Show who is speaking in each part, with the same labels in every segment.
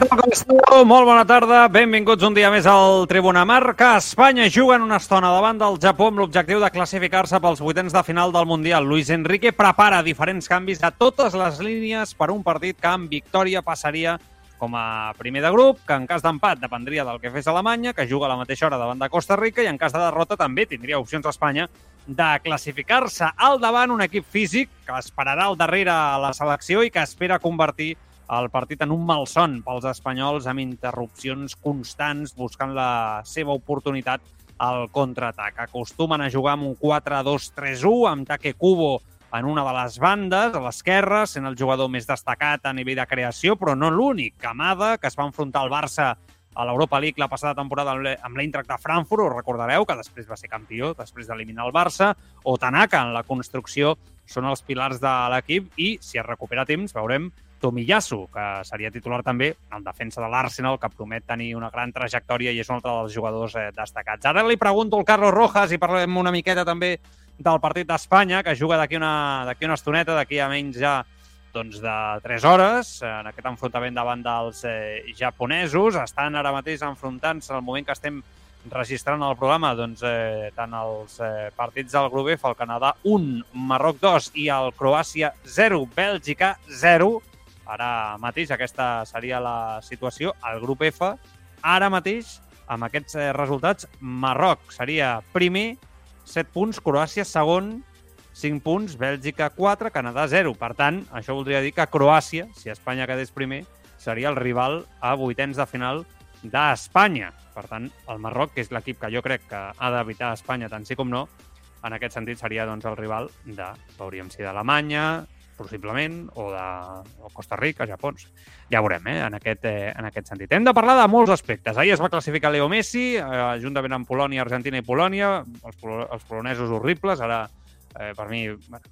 Speaker 1: Molt bona tarda, benvinguts un dia més al Tribuna Marca. Espanya juga en una estona davant del Japó amb l'objectiu de classificar-se pels vuitens de final del Mundial. Luis Enrique prepara diferents canvis a totes les línies per un partit que amb victòria passaria com a primer de grup, que en cas d'empat dependria del que fes Alemanya, que juga a la mateixa hora davant de Costa Rica, i en cas de derrota també tindria opcions a Espanya de classificar-se al davant un equip físic que esperarà al darrere la selecció i que espera convertir el partit en un malson pels espanyols amb interrupcions constants buscant la seva oportunitat al contraatac. Acostumen a jugar amb un 4-2-3-1 amb Take Kubo en una de les bandes, a l'esquerra, sent el jugador més destacat a nivell de creació, però no l'únic. Camada, que es va enfrontar al Barça a l'Europa League la passada temporada amb l'Eintracht de Frankfurt, us recordareu, que després va ser campió, després d'eliminar el Barça, o Tanaka en la construcció són els pilars de l'equip i, si es recupera temps, veurem Tomiyasu, que seria titular també en defensa de l'Arsenal, que promet tenir una gran trajectòria i és un altre dels jugadors eh, destacats. Ara li pregunto al Carlos Rojas i parlem una miqueta també del partit d'Espanya, que juga d'aquí una, una estoneta, d'aquí a menys ja doncs, de 3 hores, en aquest enfrontament davant dels eh, japonesos. Estan ara mateix enfrontant-se al moment que estem registrant el programa doncs, eh, tant els eh, partits del grup F, el Canadà 1, Marroc 2 i el Croàcia 0, Bèlgica 0. Ara mateix aquesta seria la situació. El grup F, ara mateix, amb aquests eh, resultats, Marroc seria primer, 7 punts, Croàcia segon, 5 punts, Bèlgica 4, Canadà 0. Per tant, això voldria dir que Croàcia, si Espanya quedés primer, seria el rival a vuitens de final d'Espanya. Per tant, el Marroc, que és l'equip que jo crec que ha d'evitar Espanya tant sí com no, en aquest sentit seria doncs, el rival de, veuríem si d'Alemanya, possiblement, o de o Costa Rica, Japó. Ja veurem, eh, en, aquest, eh, en aquest sentit. Hem de parlar de molts aspectes. Ahir es va classificar Leo Messi, eh, juntament amb Polònia, Argentina i Polònia, els, els polonesos horribles, ara, eh, per mi, bueno,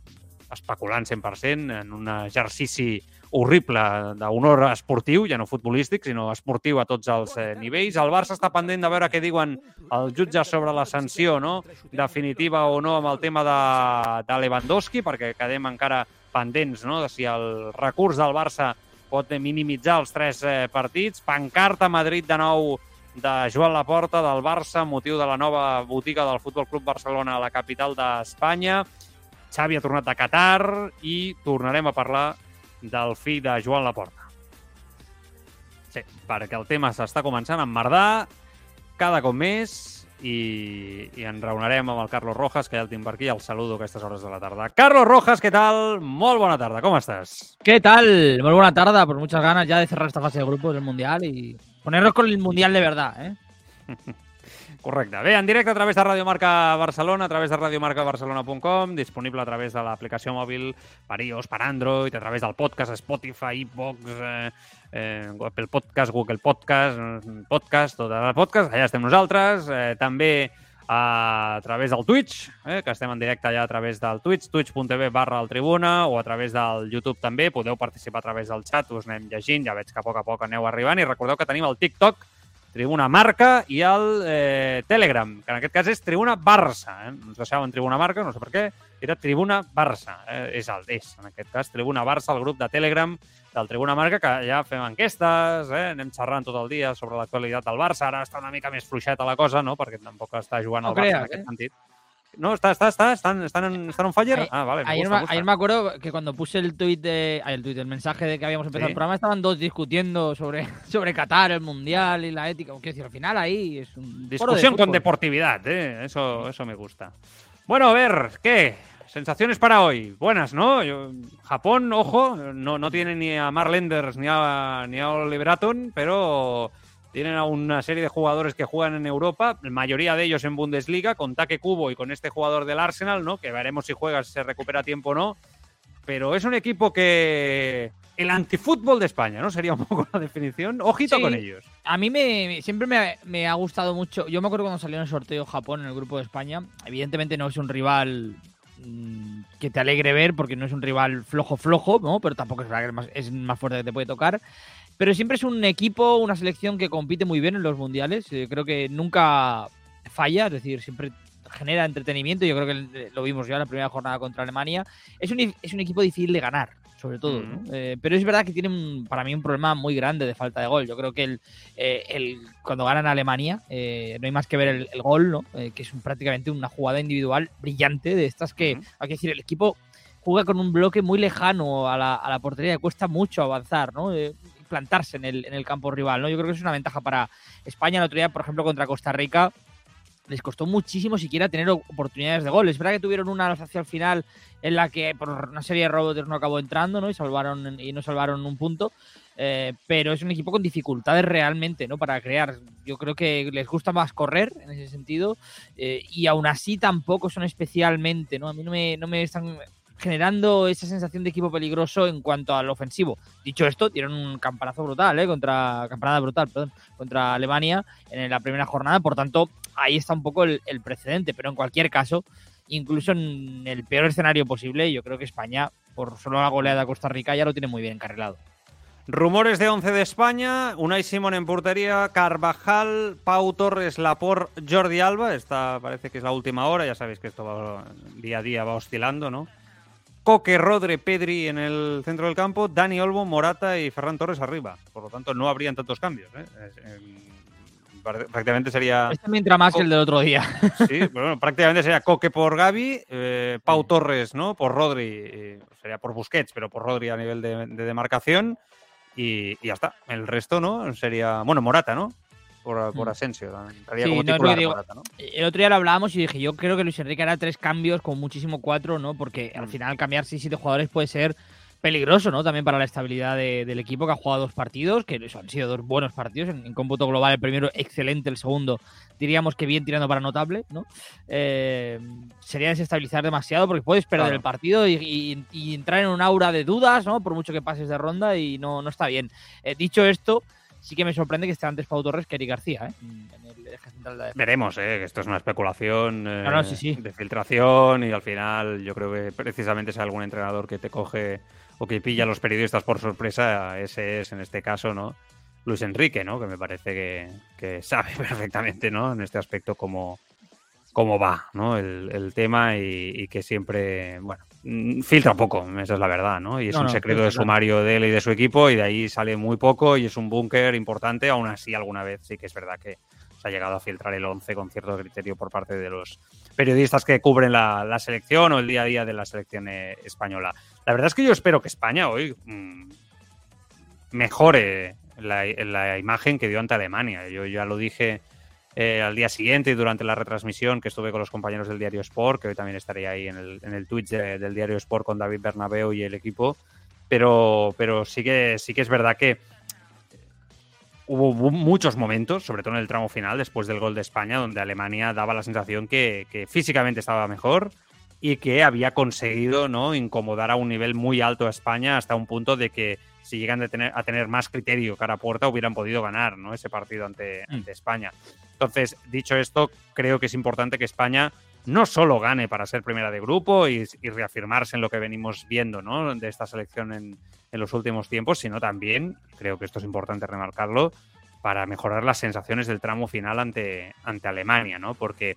Speaker 1: especulant 100%, en un exercici horrible d'honor esportiu, ja no futbolístic, sinó esportiu a tots els eh, nivells. El Barça està pendent de veure què diuen els jutges sobre la sanció, no? definitiva o no, amb el tema de, de Lewandowski, perquè quedem encara pendents no? de si el recurs del Barça pot minimitzar els tres eh, partits. Pancarta a Madrid de nou de Joan Laporta del Barça, motiu de la nova botiga del Futbol Club Barcelona a la capital d'Espanya. Xavi ha tornat a Qatar i tornarem a parlar del fill de Joan Laporta. Sí, perquè el tema s'està començant a emmerdar cada cop més i, i ens reunarem amb el Carlos Rojas, que ja el tinc per aquí, el saludo a aquestes hores de la tarda. Carlos Rojas, què tal? Molt bona tarda, com estàs?
Speaker 2: ¿Qué tal? Muy buena tarde, por muchas ganas ya de cerrar esta fase de grupos del Mundial y ponernos con el Mundial de verdad, ¿eh?
Speaker 1: Correcte. Bé, en directe a través de Radio Marca Barcelona, a través de radiomarcabarcelona.com, disponible a través de l'aplicació mòbil per iOS, per Android, a través del podcast Spotify, iVox, eh, eh, Apple Podcast, Google Podcast, Podcast, tot el podcast, allà estem nosaltres. Eh, també a través del Twitch, eh, que estem en directe allà a través del Twitch, twitch.tv barra el Tribuna, o a través del YouTube també. Podeu participar a través del xat, us anem llegint, ja veig que a poc a poc aneu arribant. I recordeu que tenim el TikTok, Tribuna Marca i el eh, Telegram, que en aquest cas és Tribuna Barça. Eh? Ens deixaven Tribuna Marca, no sé per què, era Tribuna Barça. Eh? És el és, en aquest cas, Tribuna Barça, el grup de Telegram del Tribuna Marca, que ja fem enquestes, eh? anem xerrant tot el dia sobre l'actualitat del Barça. Ara està una mica més fluixeta la cosa, no? perquè tampoc està jugant
Speaker 2: No
Speaker 1: el Barça
Speaker 2: creas,
Speaker 1: en aquest
Speaker 2: eh?
Speaker 1: sentit. No, está, está, está, están, están, en, están on fire.
Speaker 2: Ayer,
Speaker 1: ah, vale, me
Speaker 2: ayer,
Speaker 1: gusta,
Speaker 2: me,
Speaker 1: gusta.
Speaker 2: ayer me acuerdo que cuando puse el tuit de, el tuit, el mensaje de que habíamos empezado
Speaker 1: Sí.
Speaker 2: el programa, estaban dos discutiendo sobre, sobre Qatar, el Mundial y la ética. Quiero decir, al final ahí es un foro de
Speaker 1: Discusión con deportividad, ¿eh? Eso, eso me gusta. Bueno, a ver, ¿qué? Sensaciones para hoy. Buenas, ¿no? Yo- Japón, ojo, no, no tiene ni a Mark Lenders ni a, ni a Oliver pero tienen a una serie de jugadores que juegan en Europa, la mayoría de ellos en Bundesliga, con Take Kubo y con este jugador del Arsenal, ¿no? Que veremos si juega, si se recupera a tiempo o no. pero es un equipo que el antifútbol de España, ¿no? Sería un poco la definición. Ojito
Speaker 2: Sí.
Speaker 1: con ellos.
Speaker 2: A mí me, siempre me, me ha gustado mucho. Yo me acuerdo cuando salió en el sorteo Japón en el grupo de España. Evidentemente no es un rival que te alegre ver porque no es un rival flojo flojo, ¿no? Pero tampoco es es más, es más fuerte que te puede tocar. Pero siempre es un equipo, una selección que compite muy bien en los mundiales. Eh, creo que nunca falla, es decir, siempre genera entretenimiento. Yo creo que lo vimos ya en la primera jornada contra Alemania. Es un, es un equipo difícil de ganar, sobre todo. ¿no? Eh, pero es verdad que tiene un- para mí un problema muy grande de falta de gol. Yo creo que el, eh, el- cuando ganan a Alemania eh, no hay más que ver el, el gol, ¿no? Eh, que es un- prácticamente una jugada individual brillante de estas que, hay que decir, el equipo juega con un bloque muy lejano a la, a la portería, le cuesta mucho avanzar, ¿no? Eh, plantarse en el, en el campo rival, ¿no? Yo creo que es una ventaja para España. El otro día, por ejemplo, contra Costa Rica, les costó muchísimo siquiera tener oportunidades de gol. Es verdad que tuvieron una hacia el final en la que por una serie de errores no acabó entrando, ¿no? Y salvaron y no salvaron un punto. Eh, pero es un equipo con dificultades realmente, ¿no? Para crear. Yo creo que les gusta más correr en ese sentido. eh, y aún así tampoco son especialmente, ¿no? A mí no me, no me están generando esa sensación de equipo peligroso en cuanto al ofensivo. Dicho esto, dieron un campanazo brutal, ¿eh? Contra, campanada brutal, perdón, contra Alemania en la primera jornada. Por tanto, ahí está un poco el, precedente. Pero en cualquier caso, incluso en el peor escenario posible, yo creo que España, por solo la goleada a Costa Rica, ya lo tiene muy bien encarrilado.
Speaker 1: Rumores de 11 de España, Unai Simón en portería, Carvajal, Pau Torres, Lapor, Jordi Alba, esta parece que es la última hora, ya sabéis que esto va, día a día va oscilando, ¿no? Coque, Rodre, Pedri en el centro del campo, Dani Olmo, Morata y Ferran Torres arriba. Por lo tanto, no habrían tantos cambios. ¿eh? Prácticamente sería...
Speaker 2: Este me entra más que el del otro día.
Speaker 1: Sí, bueno, prácticamente sería Coque por Gaby, eh, Pau Torres, ¿no? Por Rodri, eh, sería por Busquets, pero por Rodri a nivel de, de demarcación. Y, y ya está. El resto, ¿no? Sería. Bueno, Morata, ¿no? Por, por
Speaker 2: Mm.
Speaker 1: Asensio.
Speaker 2: Sí,
Speaker 1: como
Speaker 2: no,
Speaker 1: titular
Speaker 2: digo.
Speaker 1: Morata, ¿no?
Speaker 2: El otro día lo hablábamos y dije, yo creo que Luis Enrique hará tres cambios, con muchísimo cuatro, ¿no? Porque al
Speaker 1: Mm.
Speaker 2: final cambiar seis, siete jugadores puede ser peligroso, ¿no? También para la estabilidad de- del equipo que ha jugado dos partidos, que eso han sido dos buenos partidos en, en cómputo global. El primero excelente, el segundo diríamos que bien tirando para notable, ¿no? Eh, sería desestabilizar demasiado porque puedes perder
Speaker 1: Claro.
Speaker 2: el partido y, y- y entrar en un aura de dudas, ¿no? Por mucho que pases de ronda y no, no está bien. Eh, dicho esto, sí que me sorprende que esté antes Pau Torres que Eric García, ¿eh? En el eje central de la defensa.
Speaker 1: Veremos, ¿eh? que esto es una especulación eh,
Speaker 2: No, no, sí, sí.
Speaker 1: de filtración y al final yo creo que precisamente hay algún entrenador que te coge o que pilla a los periodistas por sorpresa, ese es en este caso, ¿no? Luis Enrique, ¿no? Que me parece que, que sabe perfectamente, ¿no? En este aspecto cómo, cómo va, ¿no? El, el tema y, y que siempre, bueno, mm, filtra poco, esa es la verdad, ¿no? Y es
Speaker 2: No,
Speaker 1: un
Speaker 2: no,
Speaker 1: secreto de sumario de él y de su equipo y de ahí sale muy poco y es un búnker importante, aún así alguna vez sí que es verdad que se ha llegado a filtrar el 11 con cierto criterio por parte de los periodistas que cubren la, la selección o el día a día de la selección eh, española. La verdad es que yo espero que España hoy mm, mejore la, la imagen que dio ante Alemania. Yo ya lo dije eh, al día siguiente y durante la retransmisión que estuve con los compañeros del Diario Sport, que hoy también estaré ahí en el, en el Twitch de- del Diario Sport con David Bernabeu y el equipo. Pero, pero sí, que, sí que es verdad que hubo muchos momentos, sobre todo en el tramo final, después del gol de España, donde Alemania daba la sensación que, que físicamente estaba mejor y que había conseguido ¿no? incomodar a un nivel muy alto a España hasta un punto de que si llegan a tener, a tener más criterio cara a puerta hubieran podido ganar ¿no? ese partido ante,
Speaker 2: Mm.
Speaker 1: ante España. Entonces, dicho esto, creo que es importante que España no solo gane para ser primera de grupo y, y reafirmarse en lo que venimos viendo ¿no? de esta selección en, en los últimos tiempos, sino también, creo que esto es importante remarcarlo, para mejorar las sensaciones del tramo final ante, ante Alemania, ¿no? Porque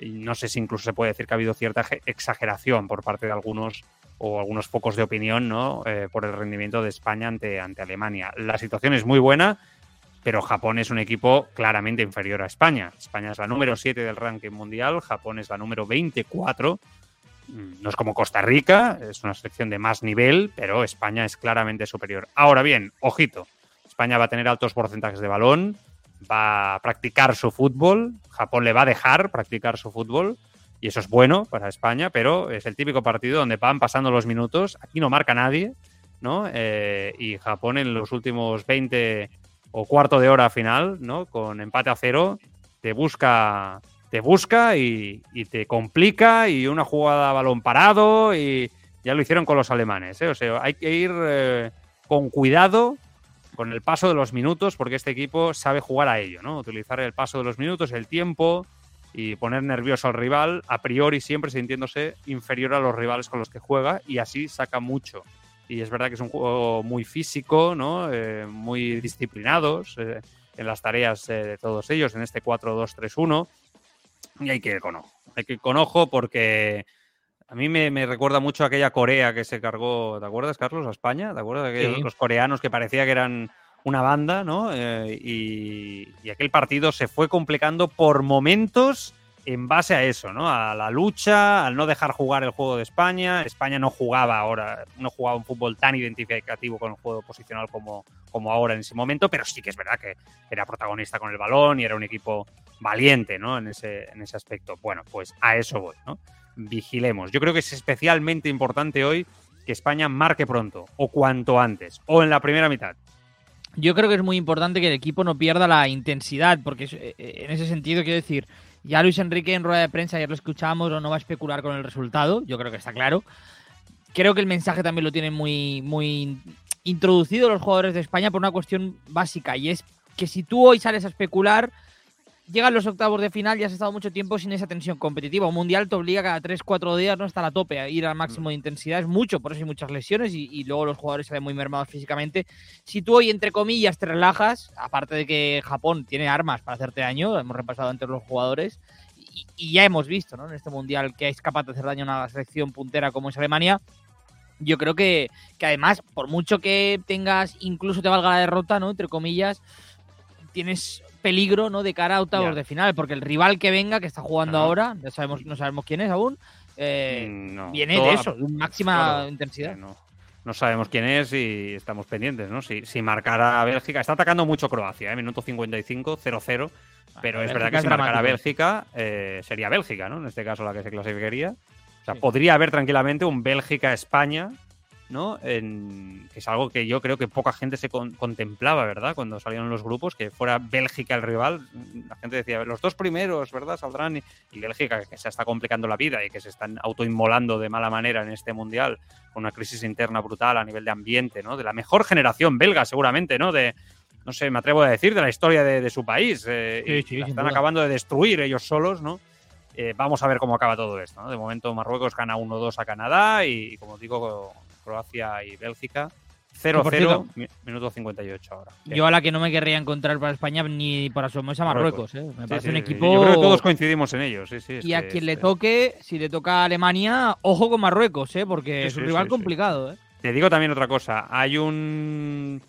Speaker 1: no sé si incluso se puede decir que ha habido cierta exageración por parte de algunos o algunos focos de opinión, ¿no? Eh, por el rendimiento de España ante, ante Alemania. La situación es muy buena, pero Japón es un equipo claramente inferior a España. España es la número 7 del ranking mundial, Japón es la número 24. Mm, No es como Costa Rica, es una selección de más nivel, pero España es claramente superior. Ahora bien, ojito, España va a tener altos porcentajes de balón, va a practicar su fútbol, Japón le va a dejar practicar su fútbol, y eso es bueno para España, pero es el típico partido donde van pasando los minutos, aquí no marca nadie, ¿no? Eh, y Japón en los últimos 20 o cuarto de hora final, ¿no? Con empate a cero, te busca, te busca y, te complica y una jugada a balón parado y, ya lo hicieron con los alemanes. ¿eh? O sea, hay que ir eh, con cuidado con el paso de los minutos, porque este equipo sabe jugar a ello, ¿no? Utilizar el paso de los minutos, el tiempo y poner nervioso al rival, a priori siempre sintiéndose inferior a los rivales con los que juega y así saca mucho. Y es verdad que es un juego muy físico, ¿no? Eh, muy disciplinados eh, en las tareas eh, de todos ellos, en este 4-2-3-1. Y hay que ir con ojo. Hay que ir con ojo porque a mí me, me, recuerda mucho a aquella Corea que se cargó, ¿te acuerdas, Carlos, a España? ¿Te acuerdas de aquellos,
Speaker 2: Sí.
Speaker 1: los coreanos que parecía que eran una banda, ¿no? Eh, y, y aquel partido se fue complicando por momentos en base a eso, ¿no? A la lucha, al no dejar jugar el juego de España. España no jugaba ahora, no jugaba un fútbol tan identificativo con el juego posicional como, como ahora en ese momento, pero sí que es verdad que era protagonista con el balón y era un equipo valiente, ¿no? En ese, en ese aspecto. Bueno, pues a eso voy, ¿no? Vigilemos. Yo creo que es especialmente importante hoy que España marque pronto, o cuanto antes, o en la primera mitad.
Speaker 2: Yo creo que es muy importante que el equipo no pierda la intensidad, porque es- eh, en ese sentido quiero decir, ya Luis Enrique en rueda de prensa, ayer lo escuchamos, o no va a especular con el resultado, yo creo que está claro. Creo que el mensaje también lo tienen muy, muy introducido los jugadores de España por una cuestión básica, y es que si tú hoy sales a especular, llegan los octavos de final y has estado mucho tiempo sin esa tensión competitiva. Un mundial te obliga cada 3-4 días no estar a tope, a ir al máximo de intensidad. Es mucho, por eso hay muchas lesiones y, y luego los jugadores se ven muy mermados físicamente. Si tú hoy, entre comillas, te relajas, aparte de que Japón tiene armas para hacerte daño, hemos repasado antes los jugadores, y, y ya hemos visto ¿no? en este mundial que es capaz de hacer daño a una selección puntera como es Alemania. Yo creo que, que además, por mucho que tengas, incluso te valga la derrota, ¿no? Entre comillas, tienes peligro, ¿no? De cara a octavos de final, porque el rival que venga, que está jugando ahora, ya sabemos, no sabemos quién es aún, eh,
Speaker 1: Mm, no.
Speaker 2: viene de eso, de máxima
Speaker 1: Claro,
Speaker 2: intensidad.
Speaker 1: No, no sabemos quién es y estamos pendientes, ¿no? Si, si marcara a Bélgica. Está atacando mucho Croacia, ¿eh? Minuto 55, 0-0. Pero es verdad que si marcara. Bélgica, eh, sería Bélgica, ¿no? En este caso la que se clasificaría. O sea,
Speaker 2: Sí.
Speaker 1: podría haber tranquilamente un Bélgica-España, ¿no? En- que es algo que yo creo que poca gente se con- contemplaba, ¿verdad? Cuando salieron los grupos, que fuera Bélgica el rival. La gente decía, los dos primeros, ¿verdad? Saldrán. Y, y Bélgica, que se está complicando la vida y que se están autoinmolando de mala manera en este mundial, con una crisis interna brutal a nivel de ambiente, ¿no? De la mejor generación belga, seguramente, ¿no? De, no sé, me atrevo a decir, de la historia de, de su país. eh,
Speaker 2: Sí,
Speaker 1: y
Speaker 2: sí,
Speaker 1: la
Speaker 2: sin
Speaker 1: están
Speaker 2: duda.
Speaker 1: acabando de destruir ellos solos, ¿no? Eh, vamos a ver cómo acaba todo esto. ¿no? De momento Marruecos gana 1-2 a Canadá y, como digo, Croacia y Bélgica 0-0,
Speaker 2: por cierto,
Speaker 1: mi- minuto 58 ahora.
Speaker 2: Yo a la que no me querría encontrar para España ni asomo es a Marruecos. ¿eh? Me
Speaker 1: Sí,
Speaker 2: parece
Speaker 1: sí,
Speaker 2: un
Speaker 1: sí.
Speaker 2: equipo.
Speaker 1: Yo creo que todos coincidimos en ello, sí, sí. es
Speaker 2: Y a
Speaker 1: que
Speaker 2: quien le toque, si le toca a Alemania, ojo con Marruecos, ¿eh? porque es un rival complicado. ¿eh?
Speaker 1: Te digo también otra cosa. Hay un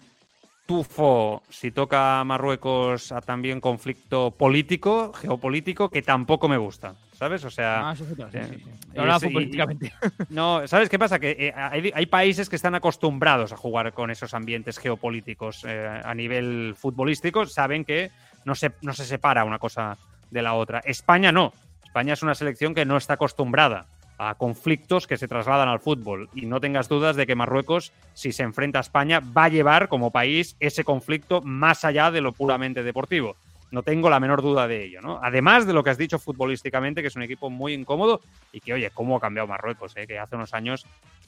Speaker 1: tufo, si toca a Marruecos, a también conflicto político, geopolítico, que tampoco me gusta. ¿Sabes? O sea,
Speaker 2: Ah, eso es otra, sí,
Speaker 1: eh,
Speaker 2: sí, sí.
Speaker 1: y
Speaker 2: Hablaba
Speaker 1: es- y-
Speaker 2: futbolísticamente.
Speaker 1: No, ¿sabes qué pasa? Que eh, hay, hay países que están acostumbrados a jugar con esos ambientes geopolíticos eh, a nivel futbolístico, saben que no se, no se separa una cosa de la otra. España no. España es una selección que no está acostumbrada a conflictos que se trasladan al fútbol. Y no tengas dudas de que Marruecos, si se enfrenta a España, va a llevar como país ese conflicto más allá de lo puramente deportivo. No tengo la menor duda de ello, ¿no? Además de lo que has dicho futbolísticamente, que es un equipo muy incómodo y que, oye, cómo ha cambiado Marruecos, ¿eh? que hace unos años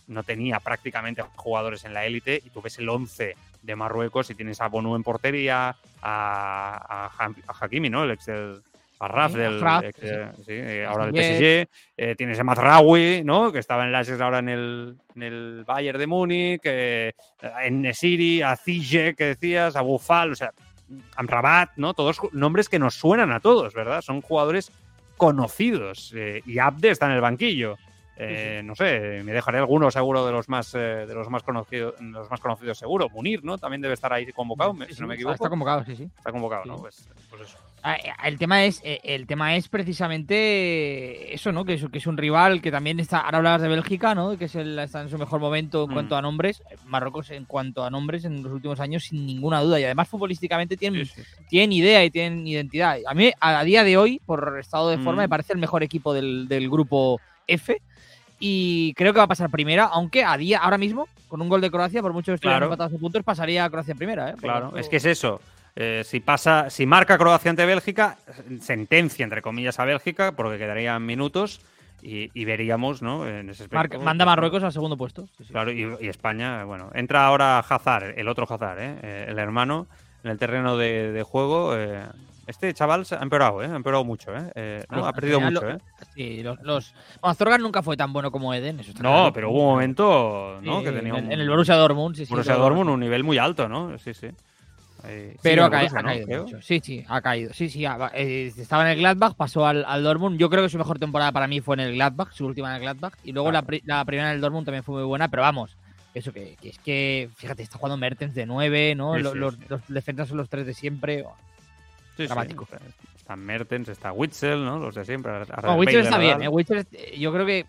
Speaker 1: no tenía prácticamente jugadores en la élite y tú ves el 11 de Marruecos y tienes a Bonu en portería, a, a, Ha- a Hakimi, ¿no? El ex del Arraf,
Speaker 2: Sí,
Speaker 1: del ex-
Speaker 2: sí.
Speaker 1: sí, eh, ahora del
Speaker 2: PSG.
Speaker 1: Eh, tienes a Mazraoui, ¿no? Que estaba en Ajax ahora en el, en el Bayern de Múnich, eh, en Nesiri, a Ziyech, que decías, a Bufal, o sea, Amrabat, ¿no? Todos nombres que nos suenan a todos, ¿verdad? Son jugadores conocidos. eh, y Abde está en el banquillo. Eh, No sé, me dejaré alguno seguro de los más eh, de los más conocidos, los más conocidos seguro. Munir, ¿no? También debe estar ahí convocado,
Speaker 2: Sí,
Speaker 1: si no me equivoco.
Speaker 2: Está convocado, sí, sí.
Speaker 1: Está convocado. ¿no? Pues, pues eso.
Speaker 2: Ah, eh, El tema es, el tema es precisamente eso, ¿no? Que es, que es un rival que también está. Ahora hablabas de Bélgica, ¿no? Que es el, está en su mejor momento en
Speaker 1: Mm.
Speaker 2: cuanto a nombres. Marruecos en cuanto a nombres en los últimos años, sin ninguna duda. Y además futbolísticamente tienen, tienen idea y tienen identidad. A mí, a, a día de hoy, por estado de forma,
Speaker 1: Mm.
Speaker 2: me parece el mejor equipo del, del grupo F. Y creo que va a pasar primera, aunque a día, ahora mismo, con un gol de Croacia, por mucho que
Speaker 1: Claro.
Speaker 2: empatados en puntos, pasaría a Croacia primera, ¿eh?
Speaker 1: Claro, es que es eso. Eh, si pasa, si marca Croacia ante Bélgica, sentencia entre comillas a Bélgica, porque quedarían minutos. y, y veríamos, ¿no? En ese
Speaker 2: Marca- manda Marruecos al segundo puesto. Sí, sí.
Speaker 1: Claro, y, y España, bueno, entra ahora Hazard, el otro Hazard, ¿eh? Eh, el hermano, en el terreno de, de juego. eh, este chaval se ha empeorado, ¿eh? Ha empeorado mucho, ¿eh? Eh, no,
Speaker 2: Los-
Speaker 1: ha perdido mucho,
Speaker 2: lo-
Speaker 1: ¿eh?
Speaker 2: Sí, los, los... Bueno, Zorgan nunca fue tan bueno como Eden. Eso está
Speaker 1: No,
Speaker 2: claro.
Speaker 1: pero hubo un momento, ¿no?
Speaker 2: Sí,
Speaker 1: que tenía
Speaker 2: en,
Speaker 1: un,
Speaker 2: en el Borussia Dortmund, sí, sí.
Speaker 1: Borussia Dortmund un nivel muy alto, ¿no? Sí, sí. Eh,
Speaker 2: Pero ha, ca-
Speaker 1: Borussia,
Speaker 2: ha
Speaker 1: ¿no?
Speaker 2: caído
Speaker 1: Creo.
Speaker 2: mucho. Sí, sí, ha caído. Sí, sí, ha- eh, estaba en el Gladbach, pasó al, al Dortmund. Yo creo que su mejor temporada para mí fue en el Gladbach, su última en el Gladbach. Y luego la,
Speaker 1: Claro.
Speaker 2: pri- la primera en el Dortmund también fue muy buena, pero vamos. Eso que, que es que, fíjate, está jugando Mertens de 9, ¿no?
Speaker 1: Sí,
Speaker 2: Lo-
Speaker 1: sí,
Speaker 2: los,
Speaker 1: sí.
Speaker 2: los defensas son los tres de siempre.
Speaker 1: Sí. Está Mertens, está Witzel, ¿no? Los de siempre.
Speaker 2: No, Witzel está bien, ¿eh? Witzel, eh, yo creo que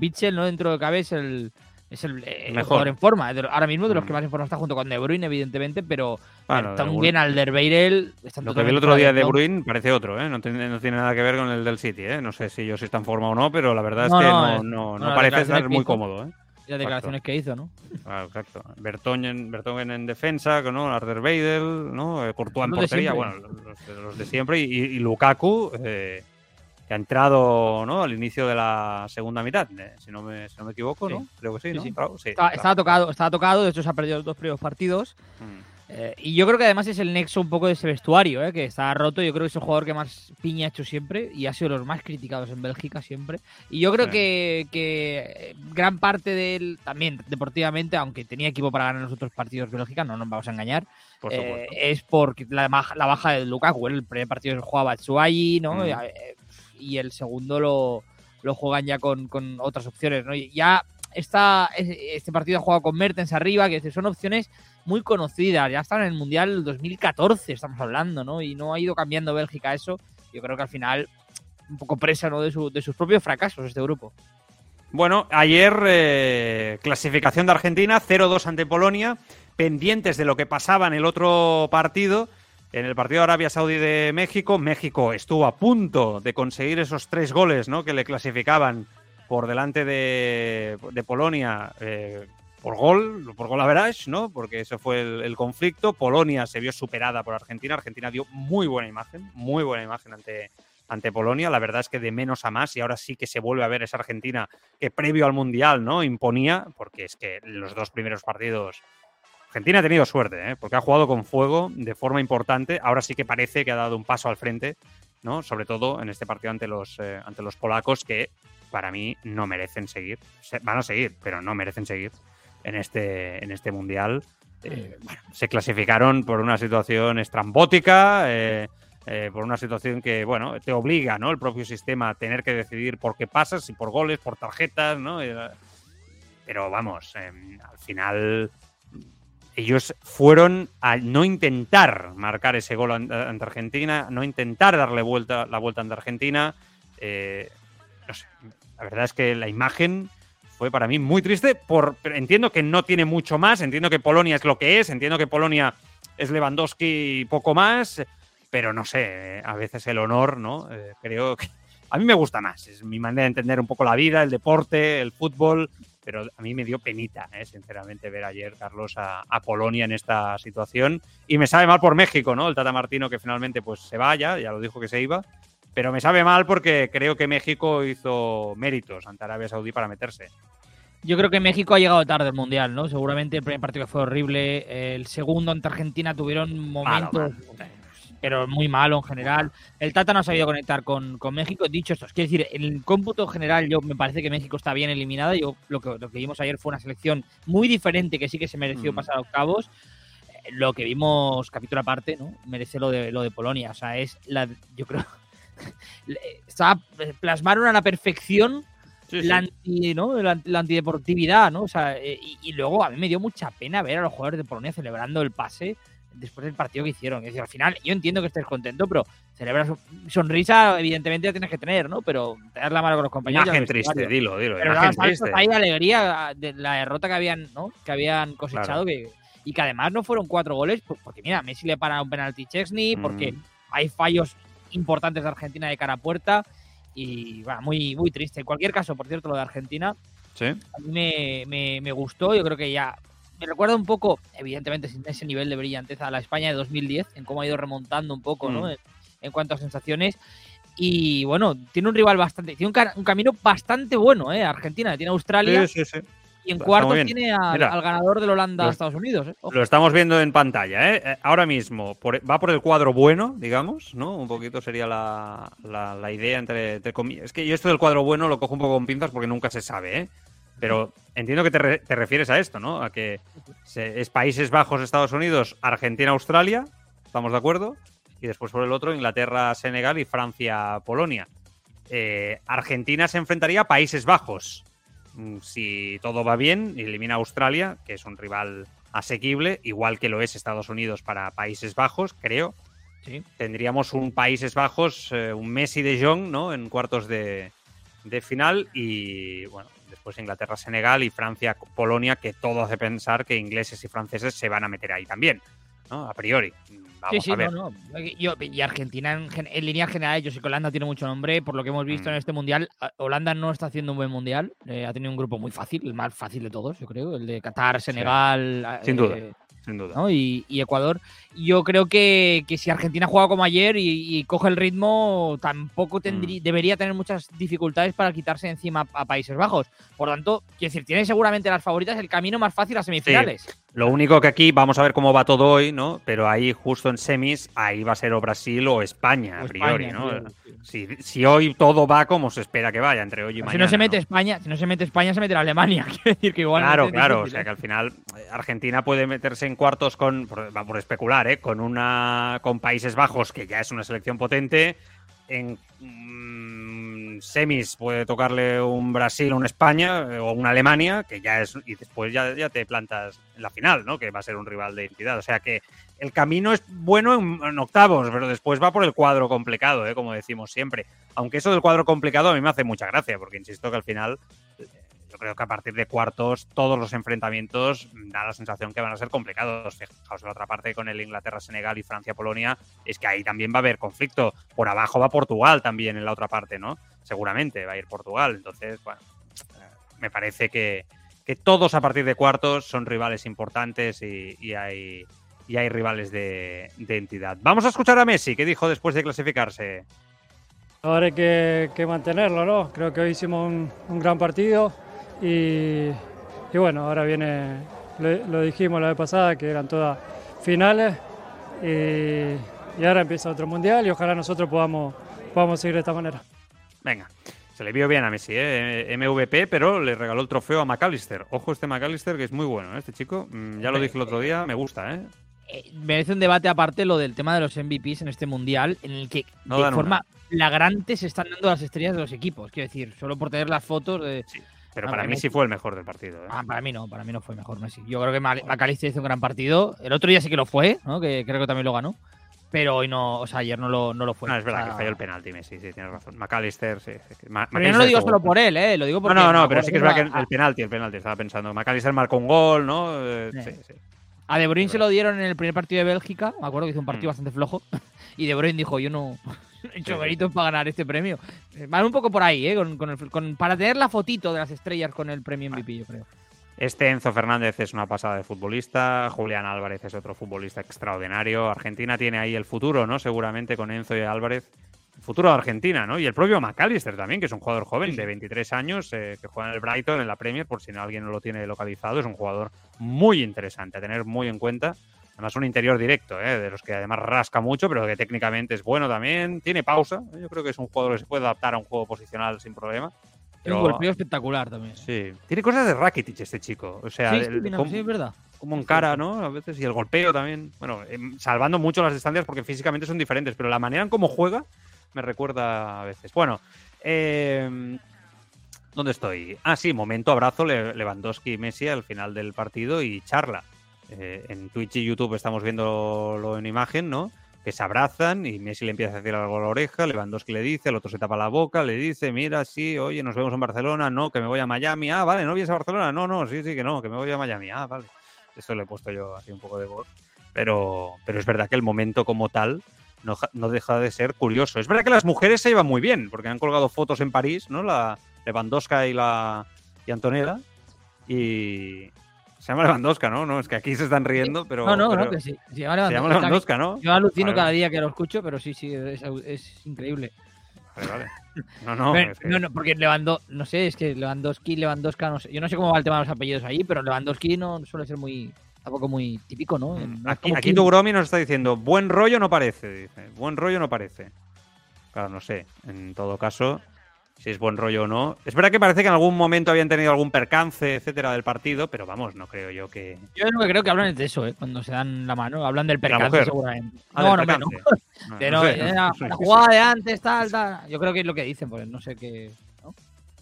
Speaker 2: Witzel, ¿no? Dentro de cabe es el, es el, eh, el
Speaker 1: Mejor.
Speaker 2: jugador en forma. Ahora mismo de los que
Speaker 1: Mm.
Speaker 2: más en forma está junto con De Bruyne, evidentemente, pero
Speaker 1: Bueno, De
Speaker 2: también Alderweireld
Speaker 1: Lo que vi el otro día de De. Bruyne parece otro, ¿eh? No tiene, no tiene nada que ver con el del City, ¿eh? No sé si ellos están en forma o no, pero la verdad es que
Speaker 2: no,
Speaker 1: parece estar muy cómodo, ¿eh?
Speaker 2: Y las declaraciones que hizo, ¿no?
Speaker 1: Claro, exacto. Bertongen, Bertongen en defensa, ¿no? Arder Weidel, ¿no? Eh, Courtois en portería, bueno, los, de- los de siempre. Y, y Lukaku, eh, que ha entrado, ¿no? Al inicio de la segunda mitad, eh, si, no me, si no me equivoco,
Speaker 2: Sí.
Speaker 1: ¿no? Creo que sí,
Speaker 2: Sí,
Speaker 1: ¿no?
Speaker 2: sí.
Speaker 1: Claro, claro.
Speaker 2: estaba tocado, estaba tocado, de hecho se ha perdido los dos primeros partidos.
Speaker 1: Mm.
Speaker 2: Eh, y yo creo que además es el nexo un poco de ese vestuario, ¿eh? que está roto. Yo creo que es el jugador que más piña ha hecho siempre y ha sido los más criticados en Bélgica siempre. Y yo creo
Speaker 1: Sí.
Speaker 2: que, que gran parte de él, también deportivamente, aunque tenía equipo para ganar los otros partidos Bélgica, no nos vamos a engañar,
Speaker 1: Por
Speaker 2: eh, es porque la, baja- la baja de Lukaku. El primer partido se jugaba Batshuayi, ¿no?
Speaker 1: Mm.
Speaker 2: Y, eh, y el segundo lo, lo juegan ya con, con otras opciones, ¿no? Ya esta, este partido ha jugado con Mertens arriba, que son opciones muy conocidas. Ya están en el Mundial 2014, estamos hablando, ¿no? Y no ha ido cambiando Bélgica eso. Yo creo que al final, un poco presa, ¿no? De, su- de sus propios fracasos este grupo.
Speaker 1: Bueno, ayer eh, clasificación de Argentina, 0-2 ante Polonia, pendientes de lo que pasaba en el otro partido, en el partido de Arabia Saudí de México. México estuvo a punto de conseguir esos tres goles ¿no? que le clasificaban por delante de, de Polonia eh, por gol, por gol average, ¿no? porque ese fue el, conflicto. Polonia se vio superada por Argentina. Argentina dio muy buena imagen, muy buena imagen ante, ante Polonia. La verdad es que de menos a más y ahora sí que se vuelve a ver esa Argentina que previo al Mundial no imponía, porque es que los dos primeros partidos Argentina ha tenido suerte, ¿eh? porque ha jugado con fuego de forma importante. Ahora sí que parece que ha dado un paso al frente, ¿no? Sobre todo en este partido ante los, eh, ante los polacos, que para mí no merecen seguir. Se- van a seguir, pero no merecen seguir en este, en este mundial. Eh, bueno, se clasificaron por una situación estrambótica, eh, eh, por una situación que, bueno, te obliga, ¿no? El propio sistema a tener que decidir por qué pasas, si por goles, por tarjetas, ¿no? Pero vamos, eh, al final ellos fueron a no intentar marcar ese gol an- ante Argentina, no intentar darle vuelta, la vuelta ante Argentina. No sé, la verdad es que la imagen fue para mí muy triste. Por, entiendo que no tiene mucho más, entiendo que Polonia es lo que es, entiendo que Polonia es Lewandowski y poco más, pero no sé, a veces el honor, ¿no? Eh, creo que a mí me gusta más, es mi manera de entender un poco la vida, el deporte, el fútbol, pero a mí me dio penita, ¿eh? sinceramente, ver ayer, Carlos, a, a Polonia en esta situación. Y me sabe mal por México, ¿no? El Tata Martino que finalmente pues se vaya, ya lo dijo que se iba. Pero me sabe mal porque creo que México hizo méritos ante Arabia Saudí para meterse.
Speaker 2: Yo creo que México ha llegado tarde al Mundial, ¿no? Seguramente el primer partido fue horrible, el segundo ante Argentina tuvieron momentos, pero muy malo en general. El Tata no ha sabido conectar con, con México. Dicho esto, es decir, en el cómputo general yo me parece que México está bien eliminada. Yo lo que, lo que vimos ayer fue una selección muy diferente que sí que se mereció
Speaker 1: Mm.
Speaker 2: pasar a octavos. Lo que vimos capítulo aparte, ¿no? Merece lo de lo de Polonia. O sea, es la yo creo le- está plasmaron a la perfección la, anti, ¿no? la, la antideportividad, ¿no? O sea, eh, y, y luego a mí me dio mucha pena ver a los jugadores de Polonia celebrando el pase después del partido que hicieron. Es decir, al final, yo entiendo que estés contento, pero celebras sonrisa, evidentemente la tienes que tener, ¿no? Pero te das la mano con los compañeros.
Speaker 1: Imagen triste, dilo, dilo.
Speaker 2: Pero
Speaker 1: imagen triste.
Speaker 2: de alegría de la derrota que habían, ¿no? Que habían cosechado que, y que además no fueron cuatro goles, por- porque mira, Messi le para un penalti Chesney, porque
Speaker 1: Mm.
Speaker 2: hay fallos importantes de Argentina de cara a puerta y bueno, muy, muy triste. En cualquier caso, por cierto, lo de Argentina
Speaker 1: Sí.
Speaker 2: a mí me, me- me gustó. Yo creo que ya me recuerda un poco, evidentemente, sin ese nivel de brillantez a la España de 2010, en cómo ha ido remontando un poco, ¿no?
Speaker 1: Mm.
Speaker 2: En, en cuanto a sensaciones. Y bueno, tiene un rival bastante, tiene un, un camino bastante bueno, ¿eh? Argentina, tiene Australia
Speaker 1: Sí, sí, sí.
Speaker 2: Y en
Speaker 1: bien.
Speaker 2: tiene al, ganador del Holanda-Estados Unidos. ¿eh?
Speaker 1: Lo estamos viendo en pantalla, ¿eh? Eh, Ahora mismo por- va por el cuadro bueno, digamos, ¿no? Un poquito sería la, la- la idea entre, entre comillas. Es que yo esto del cuadro bueno lo cojo un poco con pinzas porque nunca se sabe, ¿eh? Pero entiendo que te, re- te refieres a esto, ¿no? A que se- es Países Bajos, Estados Unidos, Argentina, Australia, ¿estamos de acuerdo? Y después por el otro, Inglaterra, Senegal y Francia, Polonia. Eh, Argentina se enfrentaría a Países Bajos. Mm, Si todo va bien, elimina a Australia, que es un rival asequible, igual que lo es Estados Unidos para Países Bajos, creo.
Speaker 2: Sí.
Speaker 1: Tendríamos un Países Bajos, eh, un Messi de Jong, ¿no? En cuartos de, de final y, bueno, después Inglaterra, Senegal y Francia, Polonia, que todo hace pensar que ingleses y franceses se van a meter ahí también, ¿no? A priori. Vamos
Speaker 2: sí, sí,
Speaker 1: a ver.
Speaker 2: no, no. Yo- y Argentina en, en líneas generales, yo sé que Holanda tiene mucho nombre, por lo que hemos visto
Speaker 1: Mm.
Speaker 2: en este mundial. Holanda no está haciendo un buen mundial, eh, ha tenido un grupo muy fácil, el más fácil de todos, yo creo, el de Qatar, Senegal, a-
Speaker 1: Sin duda.
Speaker 2: eh,
Speaker 1: Sin duda.
Speaker 2: ¿no? y, y Ecuador. Yo creo que, que si Argentina juega como ayer y, y coge el ritmo, tampoco tendrí- debería tener muchas dificultades para quitarse encima a Países Bajos. Por tanto, quiero decir, tiene seguramente las favoritas el camino más fácil a semifinales.
Speaker 1: Lo único que aquí vamos a ver cómo va todo hoy, ¿no? Pero ahí justo en semis, ahí va a ser o Brasil o España,
Speaker 2: O
Speaker 1: a priori,
Speaker 2: España,
Speaker 1: ¿no?
Speaker 2: claro.
Speaker 1: Si, si hoy todo va como se espera que vaya, entre hoy y
Speaker 2: Si
Speaker 1: mañana.
Speaker 2: no se mete
Speaker 1: ¿no?
Speaker 2: España, si no se mete España, se meterá Alemania. Quiero decir que igual.
Speaker 1: Claro,
Speaker 2: es
Speaker 1: claro. O
Speaker 2: difícil,
Speaker 1: sea
Speaker 2: ¿eh?
Speaker 1: que al final eh, Argentina puede meterse en cuartos con, por, va por especular, ¿eh? Con una, con Países Bajos, que ya es una selección potente. En semis puede tocarle un Brasil, un España eh, o una Alemania, que ya es, y después ya, te plantas en la final, ¿no? Que va a ser un rival de identidad. O sea que el camino es bueno en, en octavos, pero después va por el cuadro complicado, ¿eh? Como decimos siempre. Aunque eso del cuadro complicado a mí me hace mucha gracia, porque insisto que al final eh, yo creo que a partir de cuartos todos los enfrentamientos mm, da la sensación que van a ser complicados. Fijaos en la otra parte con el Inglaterra-Senegal y Francia-Polonia, es que ahí también va a haber conflicto. Por abajo va Portugal también en la otra parte, ¿no? Seguramente va a ir Portugal. Entonces, bueno, eh, me parece que, todos a partir de cuartos son rivales importantes y, hay, y hay rivales de, de entidad. Vamos a escuchar a Messi, que dijo después de clasificarse.
Speaker 3: Ahora hay que, mantenerlo, ¿no? Creo que hoy hicimos un, gran partido y, y bueno, ahora viene, lo, lo dijimos la vez pasada, que eran todas finales y, y ahora empieza otro mundial y ojalá nosotros podamos, podamos seguir de esta manera.
Speaker 1: Venga, se le vio bien a Messi, ¿eh? MVP, pero le regaló el trofeo a McAllister. Ojo este McAllister, que es muy bueno, ¿eh? este chico. Mm, ya lo dije el otro día, me gusta, ¿eh?
Speaker 2: Eh, merece un debate aparte lo del tema de los MVPs en este mundial, en el que
Speaker 1: No
Speaker 2: de forma flagrante se están dando las estrellas de los equipos. Quiero decir, solo por tener las fotos de.
Speaker 1: Pero
Speaker 2: Ah,
Speaker 1: para
Speaker 2: para
Speaker 1: mí sí fue el mejor del partido. ¿eh?
Speaker 2: Ah, para mí no, para mí no fue mejor Messi. Yo creo que McAllister hizo un gran partido. El otro día sí que lo fue, ¿no? Que creo que también lo ganó. Pero hoy no, o sea, ayer no lo, no lo fue.
Speaker 1: no, es verdad
Speaker 2: O sea,
Speaker 1: que falló el penalti Messi, sí, tienes razón. McAllister, sí. sí, sí. Ma-
Speaker 2: Pero yo no lo digo solo por él, ¿eh? Lo digo
Speaker 1: No,
Speaker 2: porque.
Speaker 1: no, no,
Speaker 2: me
Speaker 1: pero sí que es verdad que el penalti, el penalti, estaba pensando. McAllister marcó un gol, ¿no? Eh,
Speaker 2: Sí.
Speaker 1: sí, sí.
Speaker 2: A, De Bruyne se lo dieron en el primer partido de Bélgica. Me acuerdo que hizo un partido
Speaker 1: Mm.
Speaker 2: bastante flojo. Y De Bruyne dijo: Yo no he hecho
Speaker 1: Sí, sí.
Speaker 2: méritos para ganar este premio. Eh, Van un poco por ahí, ¿eh? Con, con el- con- para tener la fotito de las estrellas con el premio MVP, yo creo.
Speaker 1: Este Enzo Fernández es una pasada de futbolista, Julián Álvarez es otro futbolista extraordinario. Argentina tiene ahí el futuro, ¿no? Seguramente con Enzo y Álvarez. El futuro de Argentina, ¿no? Y el propio McAllister también, que es un jugador joven de 23 años, eh, que juega en el Brighton, en la Premier, por si no alguien no lo tiene localizado. Es un jugador muy interesante a tener muy en cuenta. Además, un interior directo, ¿eh? de los que además rasca mucho, pero que técnicamente es bueno también. Tiene pausa. Yo creo que es un jugador que se puede adaptar a un juego posicional sin problema.
Speaker 2: Es un
Speaker 1: Pero-
Speaker 2: golpeo espectacular también.
Speaker 1: Sí. Tiene cosas de Rakitic este chico. O sea,
Speaker 2: Sí,
Speaker 1: el-
Speaker 2: sí, es verdad.
Speaker 1: como encara, ¿no? A veces, y el golpeo también. Bueno, em, salvando mucho las distancias porque físicamente son diferentes, pero la manera en cómo juega me recuerda a veces. Bueno, eh, ¿dónde estoy? Ah, sí, momento abrazo Le- Lewandowski y Messi al final del partido y charla. Eh, en Twitch y YouTube estamos viéndolo en imagen, ¿no? Que se abrazan y Messi le empieza a decir algo a la oreja, Lewandowski le dice, el otro se tapa la boca, le dice, mira, sí, oye, nos vemos en Barcelona, no, que me voy a Miami, ah, vale, no vienes a Barcelona, no, no, sí, sí, que no, que me voy a Miami, ah, vale. Esto le he puesto yo así un poco de voz. Pero, pero es verdad que el momento como tal no, ja- no deja de ser curioso. Es verdad que las mujeres se llevan muy bien, porque han colgado fotos en París, ¿no? La Lewandowska y la y Antonella. Y se llama Lewandowska, ¿no? No, es que aquí se están riendo, pero.
Speaker 2: no, no,
Speaker 1: pero
Speaker 2: no, que sí. Se llama Lewandowski.
Speaker 1: ¿no?
Speaker 2: Yo alucino
Speaker 1: Vale,
Speaker 2: cada día que lo escucho, pero sí, sí, es, es increíble.
Speaker 1: Vale, vale. No, no.
Speaker 2: Pero-
Speaker 1: es que-
Speaker 2: no, no, porque Lewandowski, no sé, es que Lewandowski, Lewandowski, no sé, yo no sé cómo va el tema de los apellidos ahí, pero Lewandowski no suele ser muy, tampoco muy típico, ¿no?
Speaker 1: Mm, Aquí, aquí tu Gromi nos está diciendo, buen rollo no parece, dice. Buen rollo no parece. Claro, no sé. En todo caso, si es buen rollo o no. Es verdad que parece que en algún momento habían tenido algún percance, etcétera, del partido, pero vamos, no creo yo que.
Speaker 2: Yo lo que creo que hablan es de eso, ¿eh? Cuando se dan la mano, hablan del percance seguramente.
Speaker 1: Ah,
Speaker 2: no,
Speaker 1: del
Speaker 2: no, no,
Speaker 1: percance. No, sé,
Speaker 2: eh, la, jugada de antes, tal, tal. Yo creo que es lo que dicen, pues no sé qué.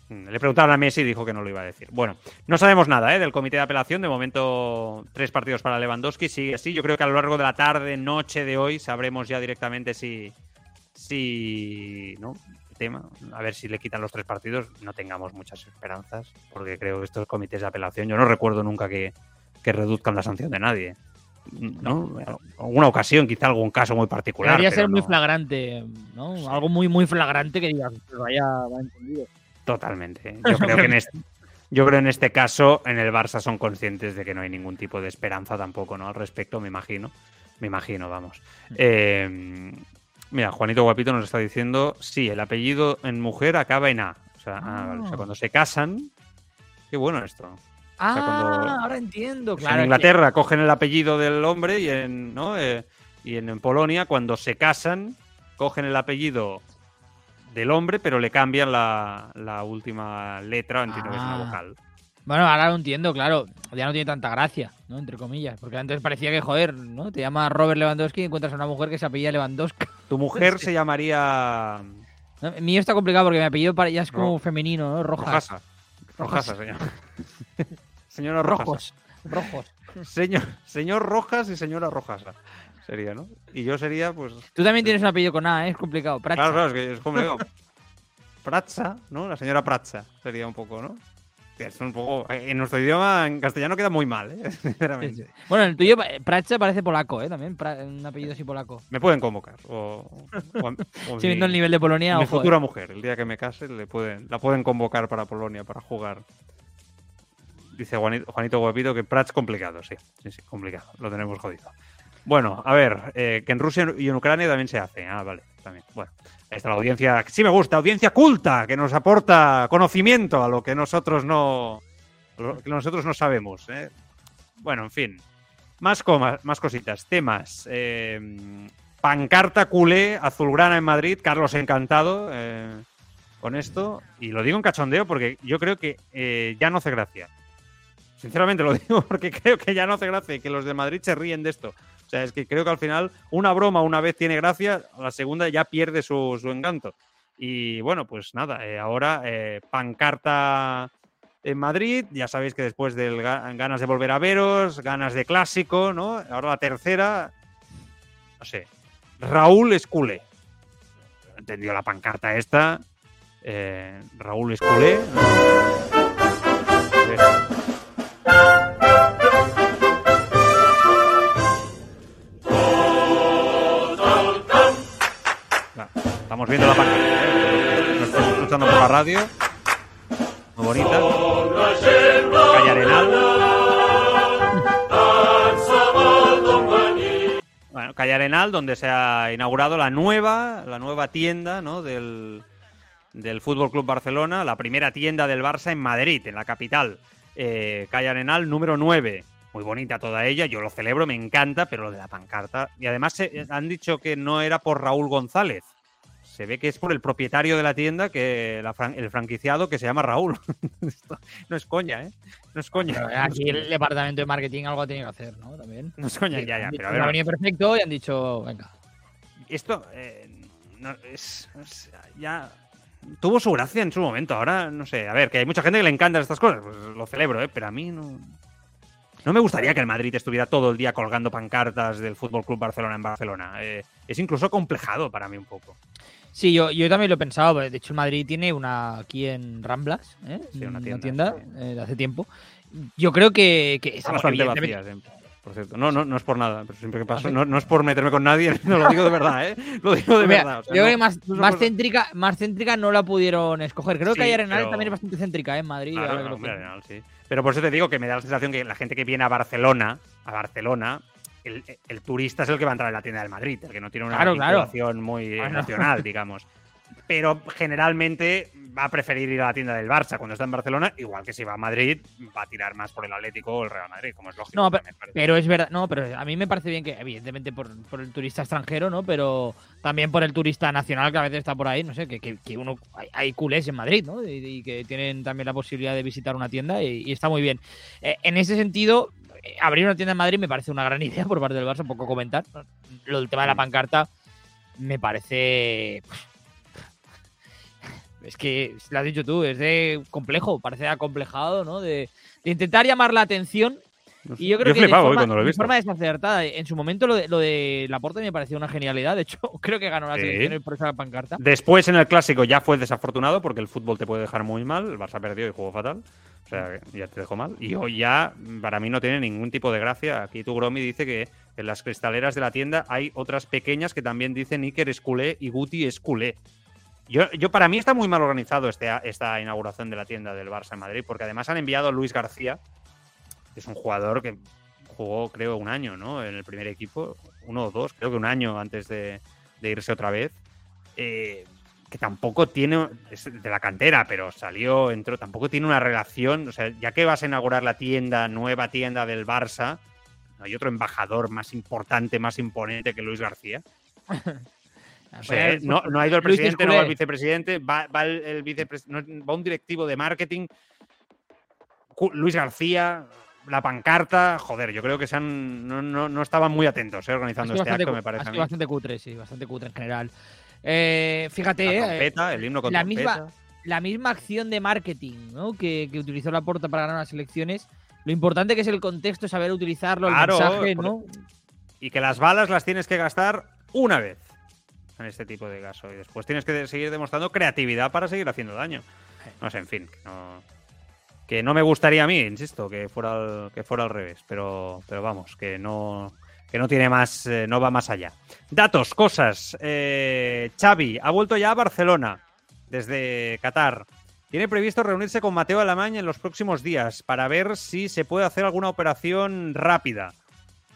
Speaker 1: Mm, Le preguntaron a Messi y dijo que no lo iba a decir. Bueno, no sabemos nada ¿eh? del comité de apelación. De momento, tres partidos para Lewandowski. Sigue así. Yo creo que a lo largo de la tarde, noche de hoy, sabremos ya directamente si. Si. ¿No? Tema. A ver si le quitan los tres partidos. No tengamos muchas esperanzas. Porque creo que estos comités de apelación. Yo no recuerdo nunca que, que reduzcan la sanción de nadie. ¿No? Alguna ocasión, quizá algún caso muy particular.
Speaker 2: Debería ser muy flagrante, ¿no? Algo muy, muy flagrante que digas, pero vaya, vaya entendido.
Speaker 1: Totalmente. Yo creo que en este, yo creo en este caso en el Barça son conscientes de que no hay ningún tipo de esperanza tampoco, ¿no? Al respecto, me imagino. Me imagino, vamos. Eh, mira, Juanito Guapito nos está diciendo, sí, el apellido en mujer acaba en A. O sea, ah, vale, o sea,
Speaker 2: Ah.
Speaker 1: cuando se casan. Qué bueno esto.
Speaker 2: Ah,
Speaker 1: cuando-
Speaker 2: ahora entiendo, claro.
Speaker 1: en Inglaterra cogen el apellido del hombre y en, ¿no? Eh, y en, en Polonia, cuando se casan, cogen el apellido del hombre, pero le cambian la, la última letra, entiendo que es una
Speaker 2: Ah.
Speaker 1: vocal.
Speaker 2: Bueno, ahora lo entiendo, claro. Ya no tiene tanta gracia, ¿no? Entre comillas. Porque antes parecía que, joder, ¿no? Te llamas Robert Lewandowski y encuentras a una mujer que se apellida Lewandowski.
Speaker 1: Tu mujer se llamaría.
Speaker 2: El mío está complicado porque mi apellido para- ya es como
Speaker 1: Ro-
Speaker 2: femenino, ¿no? Rojas.
Speaker 1: Rojasa. Rojasa se llama. Señora Rojasa.
Speaker 2: Rojos. Rojos.
Speaker 1: Señor, señor Rojas y señora Rojasa. Sería, ¿no? Y yo sería, pues.
Speaker 2: Tú también tienes un apellido con A, ¿eh? Es complicado. Pratza.
Speaker 1: Claro, claro, es que es como digo, Pratza, ¿no? La señora Pratza sería un poco, ¿no? Es un poco. En nuestro idioma, en castellano, queda muy mal, ¿eh?
Speaker 2: Sí,
Speaker 1: Sinceramente.
Speaker 2: sí. Bueno, el tuyo, eh, Pratza parece polaco, ¿eh? También, un apellido así polaco.
Speaker 1: Me pueden convocar. O, o, o
Speaker 2: Sí,
Speaker 1: mi-
Speaker 2: viendo el nivel de Polonia,
Speaker 1: mi
Speaker 2: ojo,
Speaker 1: futura
Speaker 2: eh.
Speaker 1: mujer. El día que me case, le pueden, la pueden convocar para Polonia, para jugar. Dice Juanito, Juanito Guapito que Prats complicado, sí. Sí, sí, complicado. Lo tenemos jodido. Bueno, a ver, eh, que en Rusia y en Ucrania también se hace. Ah, vale, también. Bueno, está la audiencia, sí me gusta, audiencia culta, que nos aporta conocimiento a lo que nosotros no, lo que nosotros no sabemos. ¿eh? Bueno, en fin. Más, comas, más cositas, temas. Eh, pancarta culé, azulgrana en Madrid, Carlos encantado eh, con esto. Y lo digo en cachondeo porque yo creo que eh, ya no hace gracia. Sinceramente lo digo porque creo que ya no hace gracia y que los de Madrid se ríen de esto. O sea, es que creo que al final una broma una vez tiene gracia, la segunda ya pierde su, su encanto. Y bueno, pues nada, eh, ahora eh, pancarta en Madrid, ya sabéis que después del ga- ganas de volver a veros, ganas de clásico, ¿no? Ahora la tercera, no sé, Raúl Esculé. Entendió la pancarta esta. eh, Raúl Esculé. Va, Estamos viendo la pancarta. ¿eh? Nos estamos escuchando por la radio. Muy bonita. Calle Arenal. Bueno, Calle Arenal, donde se ha inaugurado la nueva, la nueva tienda ¿no? del, del Fútbol Club Barcelona, la primera tienda del Barça en Madrid, en la capital. Eh, Calle Arenal número 9. Muy bonita toda ella, yo lo celebro, me encanta, pero lo de la pancarta. Y además se- han dicho que no era por Raúl González. Se ve que es por el propietario de la tienda, que la fran- el franquiciado que se llama Raúl. No es coña, ¿eh? No es coña.
Speaker 2: Pero aquí el departamento de marketing algo ha tenido que hacer, ¿no? También.
Speaker 1: No es coña, ya, ya. Pero
Speaker 2: ha venido perfecto y han dicho, venga.
Speaker 1: esto eh, no, es, es- ya tuvo su gracia en su momento. Ahora no sé, a ver, que hay mucha gente que le encantan estas cosas, pues lo celebro, ¿eh? pero a mí no. No me gustaría que el Madrid estuviera todo el día colgando pancartas del Fútbol Club Barcelona en Barcelona. Eh, es incluso complejado para mí un poco.
Speaker 2: Sí, yo, yo también lo he pensado. De hecho, el Madrid tiene una aquí en Ramblas, ¿eh?
Speaker 1: Sí, una
Speaker 2: una
Speaker 1: tienda, sí.
Speaker 2: eh, de hace tiempo. Yo creo que, que estamos
Speaker 1: bastante eh, por cierto. No, no, no es por nada, pero siempre que paso,
Speaker 2: ¿Ah,
Speaker 1: no, no es por meterme con nadie, no lo digo de verdad, ¿eh? Lo digo de
Speaker 2: Mira,
Speaker 1: verdad. o sea,
Speaker 2: yo creo que más, más, céntrica, más céntrica no la pudieron escoger. Creo
Speaker 1: Sí,
Speaker 2: que hay Arenal
Speaker 1: pero-
Speaker 2: también es bastante céntrica ¿eh? en Madrid.
Speaker 1: Claro. Arenal, sí. Pero por eso te digo que me da la sensación que la gente que viene a Barcelona, a Barcelona, el, el turista es el que va a entrar en la tienda del Madrid, el que no tiene una
Speaker 2: Claro,
Speaker 1: muy
Speaker 2: Bueno.
Speaker 1: emocional, digamos. pero generalmente va a preferir ir a la tienda del Barça cuando está en Barcelona, igual que si va a Madrid, va a tirar más por el Atlético o el Real Madrid, como es lógico.
Speaker 2: No, pero, pero es verdad, no, pero a mí me parece bien que, evidentemente, por, por, el turista extranjero, ¿no? Pero también por el turista nacional que a veces está por ahí, no sé, que, que, uno hay, culés en Madrid, ¿no? Y, que tienen también la posibilidad de visitar una tienda y, está muy bien. Eh, en ese sentido, abrir una tienda en Madrid me parece una gran idea por parte del Barça, un poco comentar. Lo del tema de la mm. pancarta me parece es que lo has dicho tú, es de complejo, parece acomplejado, ¿no? De, intentar llamar la atención. Y yo creo que de forma, desacertada. En su momento lo de, lo de Laporte me pareció una genialidad. De hecho, creo que ganó la selección por esa pancarta.
Speaker 1: Después en el clásico ya fue desafortunado porque el fútbol te puede dejar muy mal. El Barça perdió y jugó fatal. O sea, ya te dejó mal. Y hoy ya, para mí, no tiene ningún tipo de gracia. Aquí tu Gromi dice que en las cristaleras de la tienda hay otras pequeñas que también dicen Iker es culé y Guti es culé. Yo, yo, para mí está muy mal organizado este, esta inauguración de la tienda del Barça en Madrid, porque además han enviado a Luis García, que es un jugador que jugó, creo, un año, ¿no? En el primer equipo, uno o dos, creo que un año antes de, irse otra vez. Eh, que tampoco tiene, es de la cantera, pero salió, entró, tampoco tiene una relación, o sea, ya que vas a inaugurar la tienda, nueva tienda del Barça, no hay otro embajador más importante, más imponente que Luis García. no, ha ido el presidente, no va el vicepresidente, va, el, va un directivo de marketing, Luis García, la pancarta, joder, yo creo que se no, estaban muy atentos eh, organizando este acto, me parece.
Speaker 2: Ha bastante cutre, sí, bastante cutre en general. Eh, fíjate,
Speaker 1: eh, el himno con
Speaker 2: la misma, la misma acción de marketing que, utilizó la porta para ganar las elecciones. Lo importante que es el contexto, saber utilizarlo, el mensaje, ¿no?
Speaker 1: Y que las balas las tienes que gastar una vez en este tipo de casos. Y después tienes que seguir demostrando creatividad para seguir haciendo daño. No sé, en fin, que no, me gustaría a mí, insisto, que fuera al, que fuera al revés, pero, pero vamos, que no, que no tiene más, eh, no va más allá. Datos, cosas. Eh, Xavi ha vuelto ya a Barcelona desde Qatar. Tiene previsto reunirse con Mateo Alemán en los próximos días para ver si se puede hacer alguna operación rápida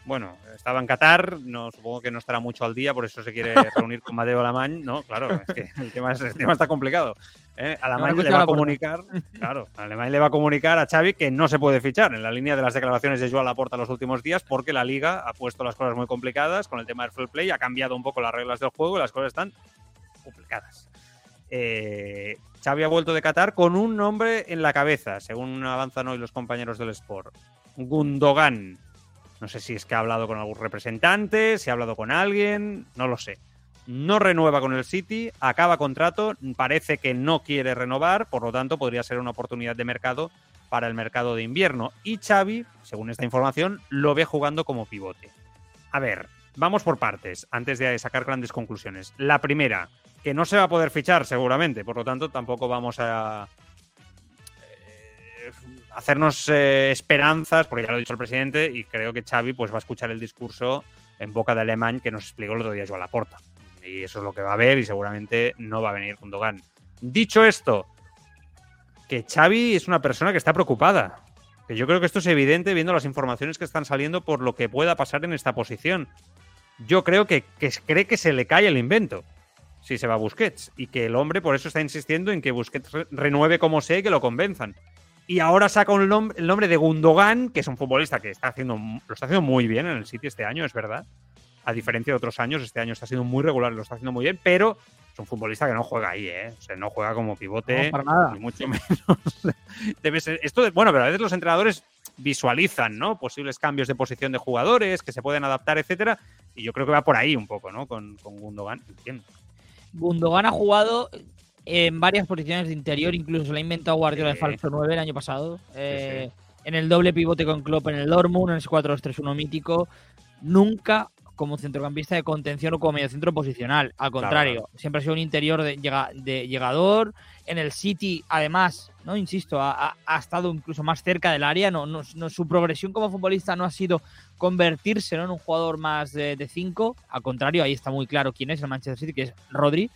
Speaker 1: bueno, estaba en Qatar, no, supongo que no estará mucho al día, por eso se quiere reunir con Madeo Alamán. No, claro, es que el tema, está complicado. ¿eh? Alamán le va a comunicar, claro, Alemán le va a comunicar a Xavi que no se puede fichar en la línea de las declaraciones de Joan Laporta los últimos días, porque la Liga ha puesto las cosas muy complicadas con el tema del full play, ha cambiado un poco las reglas del juego y las cosas están complicadas. Eh, Xavi ha vuelto de Qatar con un nombre en la cabeza, según avanzan hoy los compañeros del Sport. Gundogan, no sé si es que ha hablado con algún representante, si ha hablado con alguien, no lo sé. No renueva con el City, acaba contrato, parece que no quiere renovar, por lo tanto podría ser una oportunidad de mercado para el mercado de invierno. Y Xavi, según esta información, lo ve jugando como pivote. A ver, vamos por partes, antes de sacar grandes conclusiones. La primera, que no se va a poder fichar seguramente, por lo tanto tampoco vamos a, hacernos eh, esperanzas, porque ya lo ha dicho el presidente, y creo que Xavi pues, va a escuchar el discurso en boca de Alemán que nos explicó el otro día Joan Laporta. Y eso es lo que va a ver y seguramente no va a venir Gundogan. Dicho esto, que Xavi es una persona que está preocupada. Que yo creo que esto es evidente viendo las informaciones que están saliendo por lo que pueda pasar en esta posición. Yo creo que, que cree que se le cae el invento si se va a Busquets y que el hombre por eso está insistiendo en que Busquets renueve como sea y que lo convenzan y ahora saca un el nombre de Gundogan, que es un futbolista que está haciendo, lo está haciendo muy bien en el City este año, es verdad. A diferencia de otros años, este año está siendo muy regular, lo está haciendo muy bien, pero es un futbolista que no juega ahí, ¿eh? O sea, no juega como pivote, ni mucho menos. Debe ser, esto, bueno, pero a veces los entrenadores visualizan, ¿no? Posibles cambios de posición de jugadores que se pueden adaptar, etcétera. Y yo creo que va por ahí un poco, ¿no? Con, con Gundogan, entiendo.
Speaker 2: Gundogan ha jugado en varias posiciones de interior, incluso la ha inventado Guardiola de falso 9 el año pasado. Eh, en el doble pivote con Klopp en el Dortmund, en ese 4-2-3-1 mítico. Nunca como centrocampista de contención o como medio centro posicional. Al contrario, siempre ha sido un interior de, llegador. En el City, además, no insisto, ha, estado incluso más cerca del área. No, no, su progresión como futbolista no ha sido convertirse en un jugador más de 5. Al contrario, ahí está muy claro quién es el Manchester City, que es Rodri.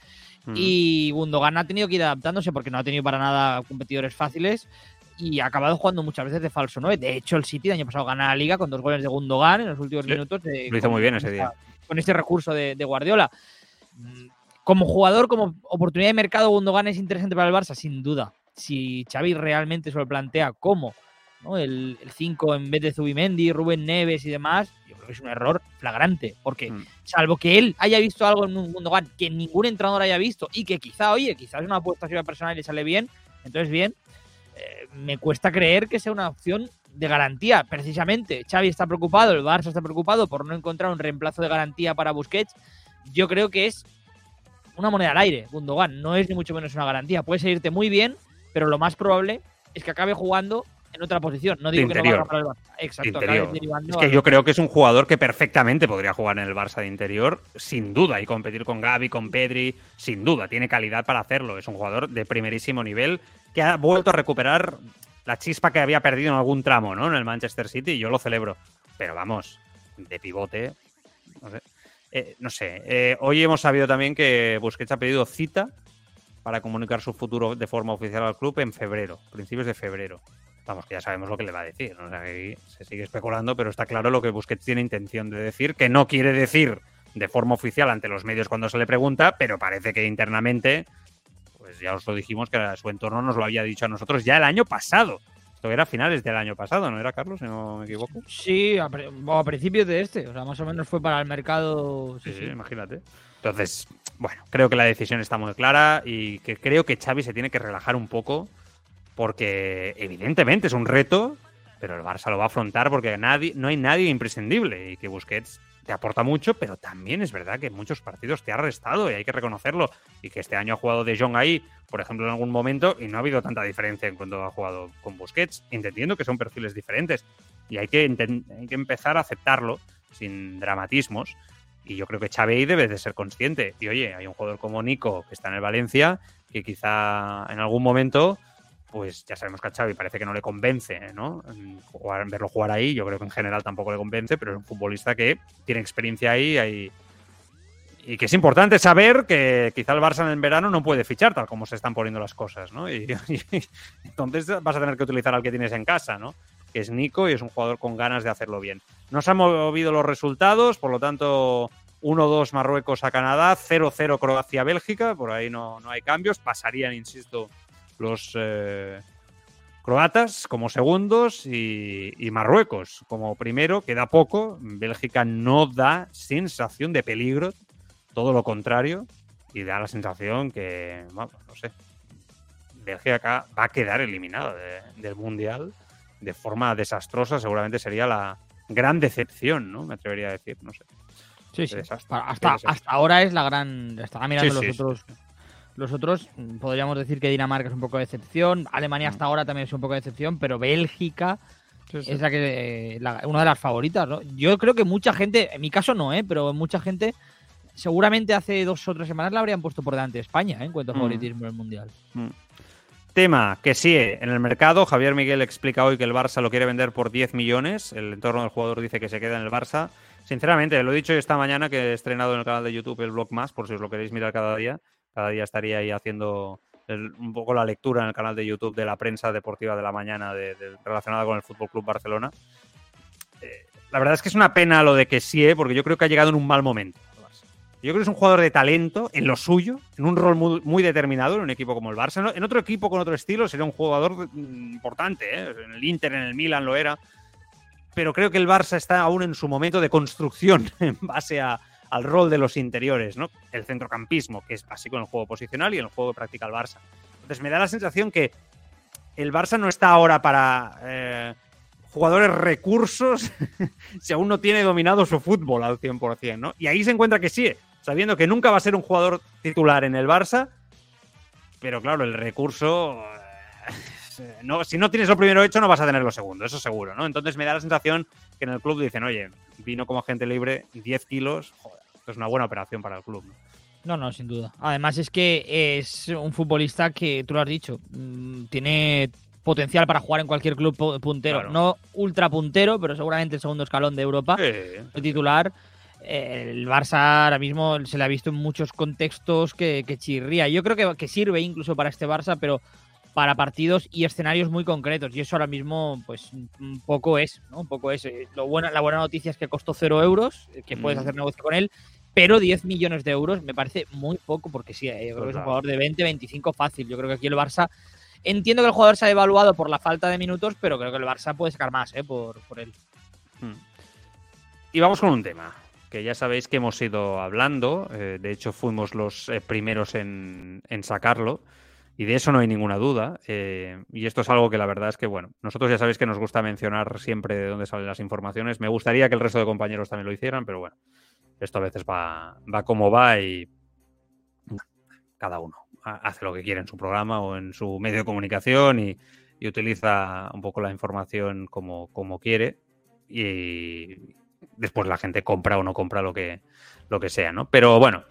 Speaker 2: Y Gundogan ha tenido que ir adaptándose porque no ha tenido para nada competidores fáciles y ha acabado jugando muchas veces de falso 9. De hecho, el City el año pasado gana la liga con dos goles de Gundogan en los últimos minutos.
Speaker 1: lo hizo muy bien ese día.
Speaker 2: Con este recurso de, Guardiola. Como jugador, como oportunidad de mercado, Gundogan es interesante para el Barça, sin duda. Si Xavi realmente se lo plantea como ¿no? el 5 en vez de Zubimendi, Rubén Neves y demás, yo creo que es un error flagrante. Porque,
Speaker 1: Mm.
Speaker 2: salvo que él haya visto algo en un Gundogan que ningún entrenador haya visto y que quizá, oye, quizás es una apuesta suya personal y le sale bien, entonces bien, eh, me cuesta creer que sea una opción de garantía. Precisamente, Xavi está preocupado, el Barça está preocupado por no encontrar un reemplazo de garantía para Busquets. Yo creo que es una moneda al aire, Gundogan. No es ni mucho menos una garantía. Puede salirte muy bien, pero lo más probable es que acabe jugando en otra posición. No digo que no
Speaker 1: interior.
Speaker 2: valga para el Barça. Exacto,
Speaker 1: Es que yo creo que es un jugador que perfectamente podría jugar en el Barça de interior, sin duda, y competir con Gaby, con Pedri, sin duda. Tiene calidad para hacerlo. Es un jugador de primerísimo nivel que ha vuelto a recuperar la chispa que había perdido en algún tramo, ¿no? En el Manchester City, y yo lo celebro. Pero vamos, de pivote, no sé. Eh, no sé. Eh, hoy hemos sabido también que Busquets ha pedido cita para comunicar su futuro de forma oficial al club en febrero, principios de febrero. Vamos, que ya sabemos lo que le va a decir. ¿no? O sea, que se sigue especulando, pero está claro lo que Busquets tiene intención de decir, que no quiere decir de forma oficial ante los medios cuando se le pregunta, pero parece que internamente, pues ya os lo dijimos, que su entorno nos lo había dicho a nosotros ya el año pasado. Esto era a finales del año pasado, ¿no era, Carlos? Si no me equivoco.
Speaker 2: Sí, a, a principios de este. O sea, más o menos fue para el mercado.
Speaker 1: Sí, sí, imagínate. Entonces, bueno, creo que la decisión está muy clara y que creo que Xavi se tiene que relajar un poco porque evidentemente es un reto, pero el Barça lo va a afrontar porque nadie, no hay nadie imprescindible y que Busquets te aporta mucho, pero también es verdad que en muchos partidos te ha restado y hay que reconocerlo. Y que este año ha jugado De Jong ahí, por ejemplo, en algún momento y no ha habido tanta diferencia en cuanto ha jugado con Busquets, entendiendo que son perfiles diferentes. Y hay que, hay que empezar a aceptarlo sin dramatismos. Y yo creo que Xavi debe de ser consciente. Y oye, hay un jugador como Nico que está en el Valencia, que quizá en algún momento, pues ya sabemos que a Xavi parece que no le convence, ¿no? Jugar- verlo jugar ahí, yo creo que en general tampoco le convence, pero es un futbolista que tiene experiencia ahí, ahí y que es importante saber que quizá el Barça en verano no puede fichar tal como se están poniendo las cosas, ¿no? Y entonces vas a tener que utilizar al que tienes en casa, ¿no? Que es Nico y es un jugador con ganas de hacerlo bien. No se han movido los resultados, por lo tanto 1-2 Marruecos a Canadá, 0-0 Croacia-Bélgica, por ahí no, no hay cambios, pasarían, insisto, los eh, croatas como segundos y, y Marruecos como primero, queda poco, Bélgica no da sensación de peligro, todo lo contrario, y da la sensación que, vamos, no sé, Bélgica va a quedar eliminada de- del Mundial de forma desastrosa, seguramente sería la gran decepción, ¿no? Me atrevería a decir, no sé.
Speaker 2: Sí, sí. Hasta, hasta ahora es la gran. Estaba mirando
Speaker 1: Sí,
Speaker 2: los
Speaker 1: sí,
Speaker 2: otros. Los otros, mm, podríamos decir que Dinamarca es un poco de excepción. Alemania hasta ahora también es un poco de excepción, pero Bélgica es la que. eh, la- una de las favoritas, ¿no? Yo creo que mucha gente, en mi caso no, ¿eh? Pero mucha gente, seguramente hace dos o tres semanas la habrían puesto por delante de España, ¿eh? En cuanto a
Speaker 1: Mm.
Speaker 2: favoritismo en el mundial.
Speaker 1: Tema que sigue en el mercado. Javier Miguel explica hoy que el Barça lo quiere vender por 10 millones. El entorno del jugador dice que se queda en el Barça. Sinceramente, lo he dicho esta mañana que he estrenado en el canal de YouTube el blog más, por si os lo queréis mirar cada día. Cada día estaría ahí haciendo el- un poco la lectura en el canal de YouTube de la prensa deportiva de la mañana de- de- relacionada con el Fútbol Club Barcelona. Eh, la verdad es que es una pena lo de que sí, ¿eh? porque yo creo que ha llegado en un mal momento. Yo creo que es un jugador de talento en lo suyo, en un rol muy, muy determinado en un equipo como el Barça. En- En otro equipo con otro estilo sería un jugador mm, importante. ¿eh? En el Inter, en el Milan lo era. Pero creo que el Barça está aún en su momento de construcción en base a- al rol de los interiores, ¿no? El centrocampismo, que es básico en el juego posicional y en el juego que practica el Barça. Entonces me da la sensación que el Barça no está ahora para eh, jugadores recursos si aún no tiene dominado su fútbol al 100%, ¿no? Y ahí se encuentra que sí, sabiendo que nunca va a ser un jugador titular en el Barça, pero claro, el recurso... eh, No, si no tienes lo primero hecho, no vas a tener lo segundo, eso seguro, ¿no? Entonces me da la sensación que en el club dicen, oye, vino como agente libre 10 kilos, joder, esto es una buena operación para el club, ¿no?
Speaker 2: No, no, sin duda. Además es que es un futbolista que, tú lo has dicho, mm, tiene potencial para jugar en cualquier club pu- puntero.
Speaker 1: Claro.
Speaker 2: No ultra puntero, pero seguramente el segundo escalón de Europa. El titular, el Barça ahora mismo se le ha visto en muchos contextos que, que chirría. Yo creo que, que sirve incluso para este Barça, pero para partidos y escenarios muy concretos. Y eso ahora mismo, pues, un poco es, ¿no? Un poco es. Eh, Lo bueno, la buena noticia es que costó cero euros, eh, que puedes
Speaker 1: Mm.
Speaker 2: hacer negocio con él. pero 10 millones de euros me parece muy poco, porque sí, eh, yo creo que es un jugador de 20, 25 fácil. Yo creo que aquí el Barça. Entiendo que el jugador se ha evaluado por la falta de minutos, pero creo que el Barça puede sacar más eh, por, por él.
Speaker 1: Hmm. Y vamos con un tema que ya sabéis que hemos ido hablando. eh, de hecho, fuimos los primeros en, en sacarlo. Y de eso no hay ninguna duda. eh, y esto es algo que la verdad es que, bueno, nosotros ya sabéis que nos gusta mencionar siempre de dónde salen las informaciones. Me gustaría que el resto de compañeros también lo hicieran, pero bueno, esto a veces va, va como va y cada uno ha- hace lo que quiere en su programa o en su medio de comunicación y, y utiliza un poco la información como, como quiere. Y después la gente compra o no compra lo que, lo que sea, ¿no? Pero bueno,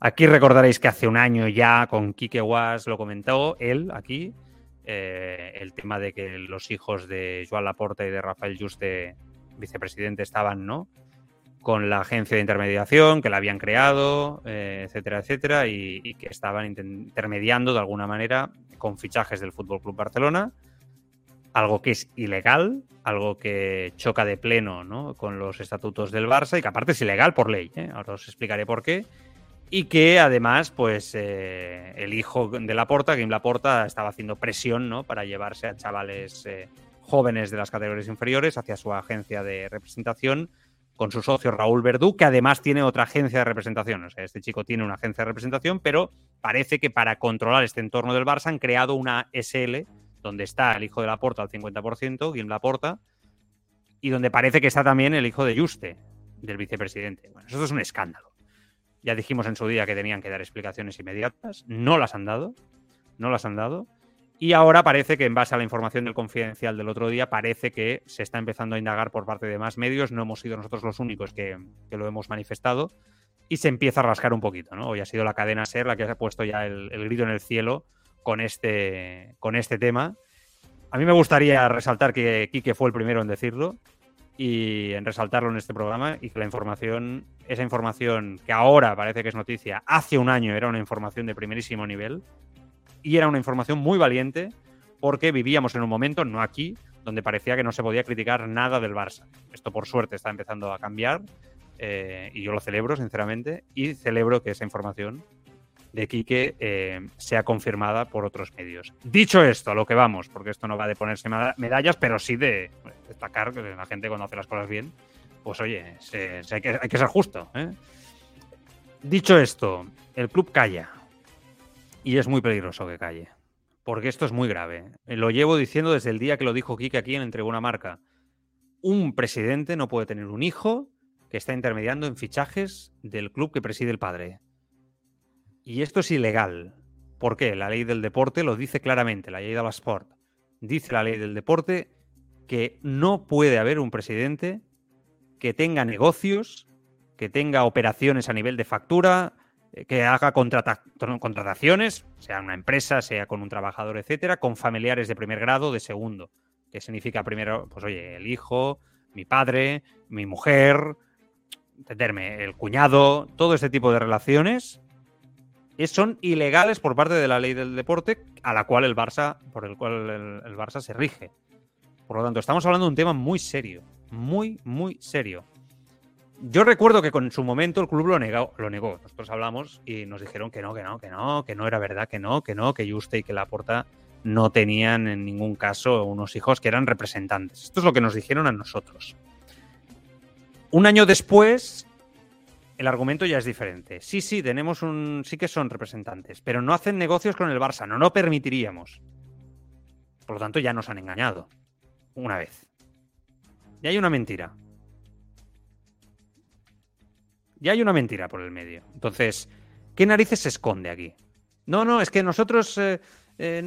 Speaker 1: Aquí recordaréis que hace un año ya con Quique Was lo comentó, él aquí, eh, el tema de que los hijos de Joan Laporta y de Rafael Juste, vicepresidente, estaban, ¿no? Con la agencia de intermediación que la habían creado, eh, etcétera, etcétera, y, que estaban intermediando de alguna manera con fichajes del Fútbol Club Barcelona, algo que es ilegal, algo que choca de pleno ¿no? con los estatutos del Barça y que aparte es ilegal por ley. ¿eh? Ahora os explicaré por qué y que además, pues eh, el hijo de Laporta, Kim Laporta, estaba haciendo presión ¿no? para llevarse a chavales eh, jóvenes de las categorías inferiores hacia su agencia de representación con su socio Raúl Verdú, que además tiene otra agencia de representación. O sea, este chico tiene una agencia de representación, pero parece que para controlar este entorno del Barça han creado una SL donde está el hijo de Laporta al 50%, Kim Laporta, y donde parece que está también el hijo de Juste, del vicepresidente. Bueno, eso es un escándalo. Ya dijimos en su día que tenían que dar explicaciones inmediatas. No las han dado. No las han dado. Y ahora parece que en base a la información del confidencial del otro día, parece que se está empezando a indagar por parte de más medios. No hemos sido nosotros los únicos que, que lo hemos manifestado. Y se empieza a rascar un poquito, ¿no? Hoy ha sido la cadena SER la que ha puesto ya el, el grito en el cielo con este, con este tema. A mí me gustaría resaltar que Quique fue el primero en decirlo y en resaltarlo en este programa y que la información, esa información que ahora parece que es noticia, hace un año era una información de primerísimo nivel y era una información muy valiente porque vivíamos en un momento, no aquí, donde parecía que no se podía criticar nada del Barça. Esto por suerte está empezando a cambiar eh, y yo lo celebro sinceramente y celebro que esa información de Quique eh, sea confirmada por otros medios. Dicho esto, a lo que vamos, porque esto no va de ponerse meda- medallas, pero sí de destacar que la gente cuando hace las cosas bien, pues oye, hay, que, ser justo. ¿eh? Dicho esto, el club calla. Y es muy peligroso que calle. Porque esto es muy grave. Lo llevo diciendo desde el día que lo dijo Quique aquí en Entregó una Marca. Un presidente no puede tener un hijo que está intermediando en fichajes del club que preside el padre. Y esto es ilegal. ¿Por qué? La ley del deporte lo dice claramente, la ley de la sport. Dice la ley del deporte que no puede haber un presidente que tenga negocios, que tenga operaciones a nivel de factura, eh, que haga contrata- contrataciones, sea una empresa, sea con un trabajador, etcétera, con familiares de primer grado, de segundo. Que significa primero, pues oye, el hijo, mi padre, mi mujer, entenderme, el cuñado, todo este tipo de relaciones es- son ilegales por parte de la ley del deporte a la cual el Barça, por el cual el, Barça se rige. Por lo tanto, estamos hablando de un tema muy serio, muy, muy serio. Yo recuerdo que con su momento el club lo negó, lo negó. Nosotros hablamos y nos dijeron que no, que no, que no, que no era verdad, que no, que no, que Juste y que Laporta no tenían en ningún caso unos hijos que eran representantes. Esto es lo que nos dijeron a nosotros. Un año después, el argumento ya es diferente. Sí, sí, tenemos un. Sí que son representantes, pero no hacen negocios con el Barça, no lo permitiríamos. Por lo tanto, ya nos han engañado. Una vez. Y hay una mentira. Ya hay una mentira por el medio. Entonces, ¿qué narices se esconde aquí? No, no, es que nosotros eh, eh,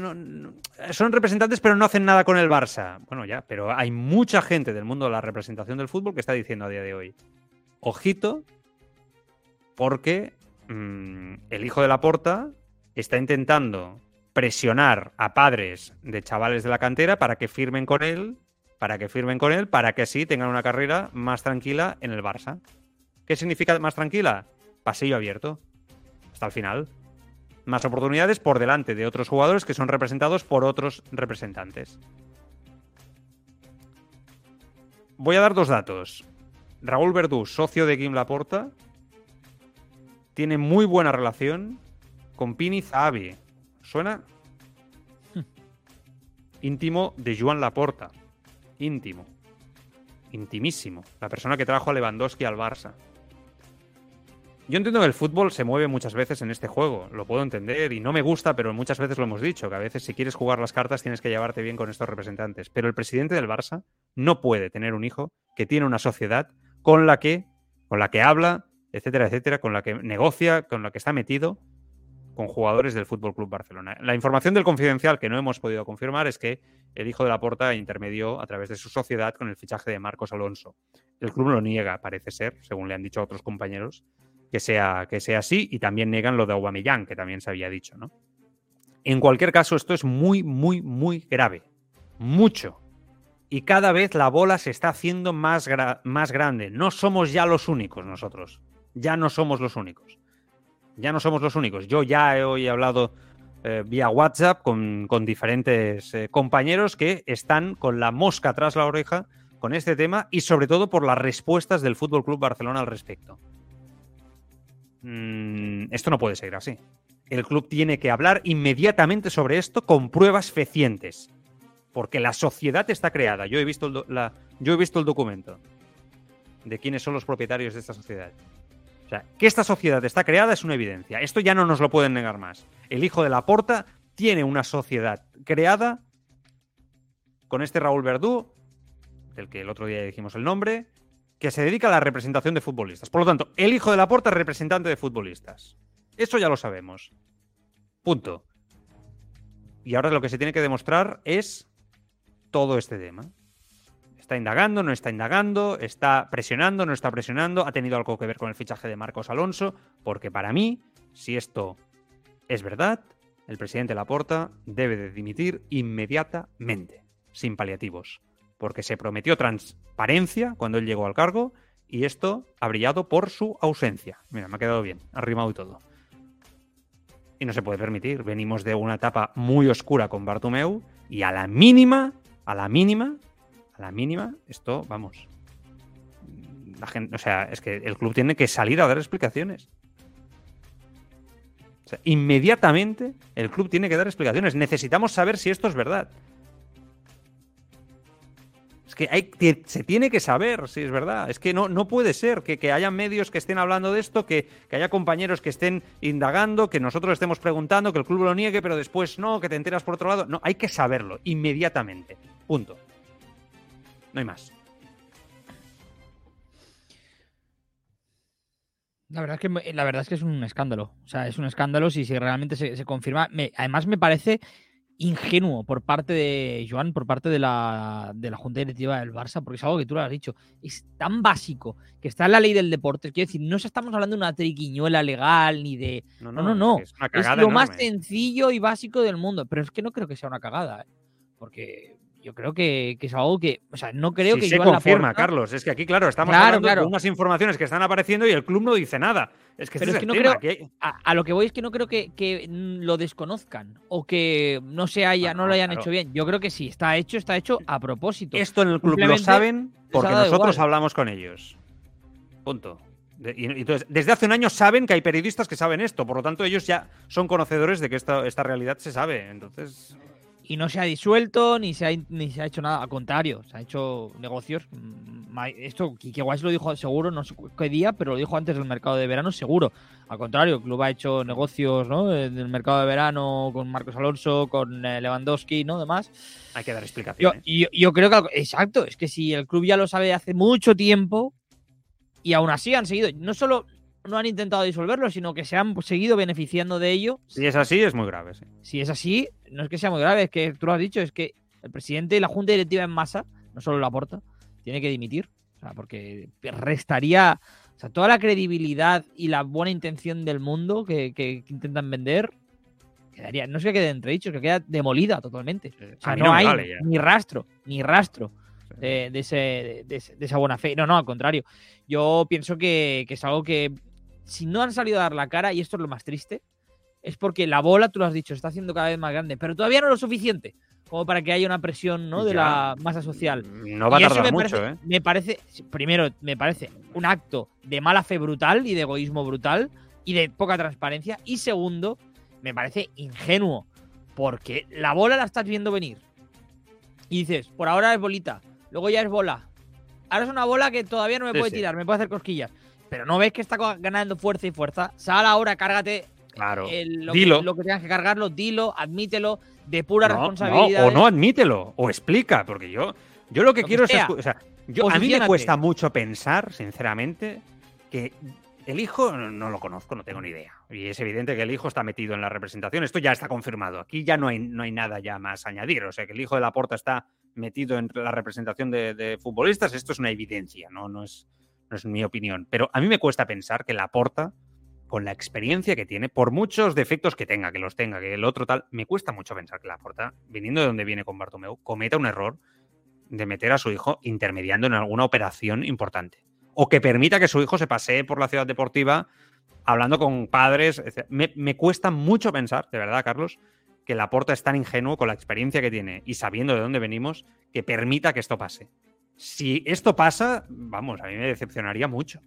Speaker 1: son representantes, pero no hacen nada con el Barça. Bueno, ya, pero hay mucha gente del mundo de la representación del fútbol que está diciendo a día de hoy: ojito, porque mm, el hijo de la porta está intentando presionar a padres de chavales de la cantera para que firmen con él, para que firmen con él, para que así tengan una carrera más tranquila en el Barça. ¿Qué significa más tranquila? Pasillo abierto. Hasta el final. Más oportunidades por delante de otros jugadores que son representados por otros representantes. Voy a dar dos datos. Raúl Verdú, socio de Kim Laporta, tiene muy buena relación con Pini Zahavi. ¿Suena? Íntimo de Joan Laporta. Íntimo. Intimísimo. La persona que trajo a Lewandowski al Barça. Yo entiendo que el fútbol se mueve muchas veces en este juego, lo puedo entender y no me gusta, pero muchas veces lo hemos dicho, que a veces si quieres jugar las cartas tienes que llevarte bien con estos representantes. Pero el presidente del Barça no puede tener un hijo que tiene una sociedad con la que, con la que habla, etcétera, etcétera, con la que negocia, con la que está metido con jugadores del Fútbol Club Barcelona. La información del confidencial que no hemos podido confirmar es que el hijo de la Porta intermedió a través de su sociedad con el fichaje de Marcos Alonso. El club lo niega, parece ser, según le han dicho otros compañeros, que sea, que sea así y también negan lo de Aubameyang, que también se había dicho, ¿no? En cualquier caso, esto es muy, muy, muy grave. Mucho. Y cada vez la bola se está haciendo más, más grande. No somos ya los únicos nosotros. Ya no somos los únicos. Ya no somos los únicos. Yo ya he hablado eh, vía WhatsApp con, con diferentes eh, compañeros que están con la mosca tras la oreja con este tema y sobre todo por las respuestas del Fútbol Club Barcelona al respecto. Mm, esto no puede ser así. El club tiene que hablar inmediatamente sobre esto con pruebas fecientes. Porque la sociedad está creada. Yo he visto la, yo he visto el documento de quiénes son los propietarios de esta sociedad. Sea, que esta sociedad está creada es una evidencia. Esto ya no nos lo pueden negar más. El hijo de la Porta tiene una sociedad creada con este Raúl Verdú, del que el otro día dijimos el nombre, que se dedica a la representación de futbolistas. Por lo tanto, el hijo de la porta es representante de futbolistas. Eso ya lo sabemos. Punto. Y ahora lo que se tiene que demostrar es todo este tema. Está indagando, no está indagando, está presionando, no está presionando, ha tenido algo que ver con el fichaje de Marcos Alonso, porque para mí, si esto es verdad, el presidente Laporta debe de dimitir inmediatamente, sin paliativos porque se prometió transparencia cuando él llegó al cargo y esto ha brillado por su ausencia. Mira, me ha quedado bien, arrimado y todo. Y no se puede permitir. Venimos de una etapa muy oscura con Bartomeu y a la mínima, a la mínima, la mínima, esto, vamos. La gente, o sea, es que el club tiene que salir a dar explicaciones. O sea, inmediatamente el club tiene que dar explicaciones. Necesitamos saber si esto es verdad. Es que hay, se tiene que saber si es verdad. Es que no, no puede ser que, que haya medios que estén hablando de esto, que, que, haya compañeros que estén indagando, que nosotros estemos preguntando, que el club lo niegue, pero después no, que te enteras por otro lado. No, hay que saberlo inmediatamente. Punto. No hay más.
Speaker 2: La verdad, es que, la verdad es que es un escándalo. O sea, es un escándalo si, si realmente se, se confirma. Me, además, me parece ingenuo por parte de Joan, por parte de la, de la Junta Directiva del Barça, porque es algo que tú lo has dicho, es tan básico que está en la ley del deporte. Quiero decir, no estamos hablando de una triquiñuela legal ni de. No, no, no. no. Es, es, lo más sencillo y básico del mundo, pero es que no creo que sea una cagada, ¿eh? porque yo creo que, que, es algo que. O sea, no creo
Speaker 1: sí,
Speaker 2: que.
Speaker 1: Se
Speaker 2: Joan
Speaker 1: confirma,
Speaker 2: Laporta...
Speaker 1: Carlos. Es que aquí, claro, estamos
Speaker 2: Claro,
Speaker 1: hablando
Speaker 2: claro.
Speaker 1: de unas informaciones que están apareciendo y el club no dice nada. Es que
Speaker 2: Pero
Speaker 1: este
Speaker 2: es que no
Speaker 1: tema,
Speaker 2: creo.
Speaker 1: que
Speaker 2: A, a lo que voy es que no creo que, que, mm, lo desconozcan o que no se haya,
Speaker 1: Ah,
Speaker 2: no lo hayan
Speaker 1: claro.
Speaker 2: hecho bien. Yo creo que sí, está hecho, está hecho a propósito.
Speaker 1: Esto en el club lo saben porque nosotros
Speaker 2: igual.
Speaker 1: hablamos con ellos. Punto. Y entonces, desde hace un año saben que hay periodistas que saben esto, por lo tanto ellos ya son conocedores de que esta, esta realidad se sabe. Entonces,
Speaker 2: Y no se ha disuelto ni se ha, ni se ha hecho nada. Al contrario, se han hecho negocios. mm, Esto, Kike Guay lo dijo seguro, no sé qué día, pero lo dijo antes del mercado de verano, seguro. Al contrario, el club ha hecho negocios ¿no? en el mercado de verano con Marcos Alonso, con eh, Lewandowski, ¿no? Demás.
Speaker 1: hay que dar
Speaker 2: Yo,
Speaker 1: explicaciones.
Speaker 2: y yo, yo creo que, exacto, es que si el club ya lo sabe hace mucho tiempo y aún así han seguido, no solo no han intentado disolverlo, sino que se han seguido beneficiando de ello.
Speaker 1: Si es así, es muy grave. sí.
Speaker 2: Si es así, no es que sea muy grave, es que tú lo has dicho, es que el presidente y la junta directiva en masa, no solo la porta, tiene que dimitir. O sea, porque restaría o sea, toda la credibilidad y la buena intención del mundo que, que- que intentan vender. Quedaría, no es que quede entredicho, es que queda demolida totalmente. O sea, no, hay
Speaker 1: vale
Speaker 2: ni rastro, ni rastro de, de ese- de ese- de esa buena fe. No, no, al contrario. Yo pienso que, que es algo que, si no han salido a dar la cara, y esto es lo más triste, es porque la bola, tú lo has dicho, está haciendo cada vez más grande, pero todavía no lo suficiente como para que haya una presión ¿no? de
Speaker 1: Ya.
Speaker 2: la masa social.
Speaker 1: No va a tardar
Speaker 2: me
Speaker 1: mucho,
Speaker 2: parece,
Speaker 1: ¿eh?
Speaker 2: me parece, primero, me parece un acto de mala fe brutal y de egoísmo brutal y de poca transparencia. Y segundo, me parece ingenuo, porque la bola la estás viendo venir. Y dices, por ahora es bolita, luego ya es bola. Ahora es una bola que todavía no me
Speaker 1: Sí,
Speaker 2: puede
Speaker 1: sí.
Speaker 2: tirar, me puede hacer cosquillas. Pero no ves que está ganando fuerza y fuerza. Sal ahora, cárgate
Speaker 1: Claro.
Speaker 2: el- lo,
Speaker 1: Dilo.
Speaker 2: Que, lo que tengas que cargarlo, dilo, admítelo, de pura
Speaker 1: No,
Speaker 2: responsabilidad.
Speaker 1: no, o no admítelo, o explica, porque yo, yo lo que
Speaker 2: Lo que
Speaker 1: quiero es.
Speaker 2: sea.
Speaker 1: escu- o sea, yo, a mí me cuesta mucho pensar, sinceramente, que el hijo no, no lo conozco, no tengo ni idea. Y es evidente que el hijo está metido en la representación. Esto ya está confirmado. Aquí ya no hay, no hay nada ya más a añadir. O sea, que el hijo de la porta está metido en la representación de, de futbolistas, esto es una evidencia, ¿no? No es, no es mi opinión. Pero a mí me cuesta pensar que la porta con la experiencia que tiene, por muchos defectos que tenga, que los tenga, que el otro tal, me cuesta mucho pensar que Laporta, viniendo de donde viene con Bartomeu, cometa un error de meter a su hijo intermediando en alguna operación importante. O que permita que su hijo se pasee por la ciudad deportiva hablando con padres. etc. Me, me cuesta mucho pensar, de verdad, Carlos, que Laporta es tan ingenuo con la experiencia que tiene y sabiendo de dónde venimos, que permita que esto pase. Si esto pasa, vamos, a mí me decepcionaría mucho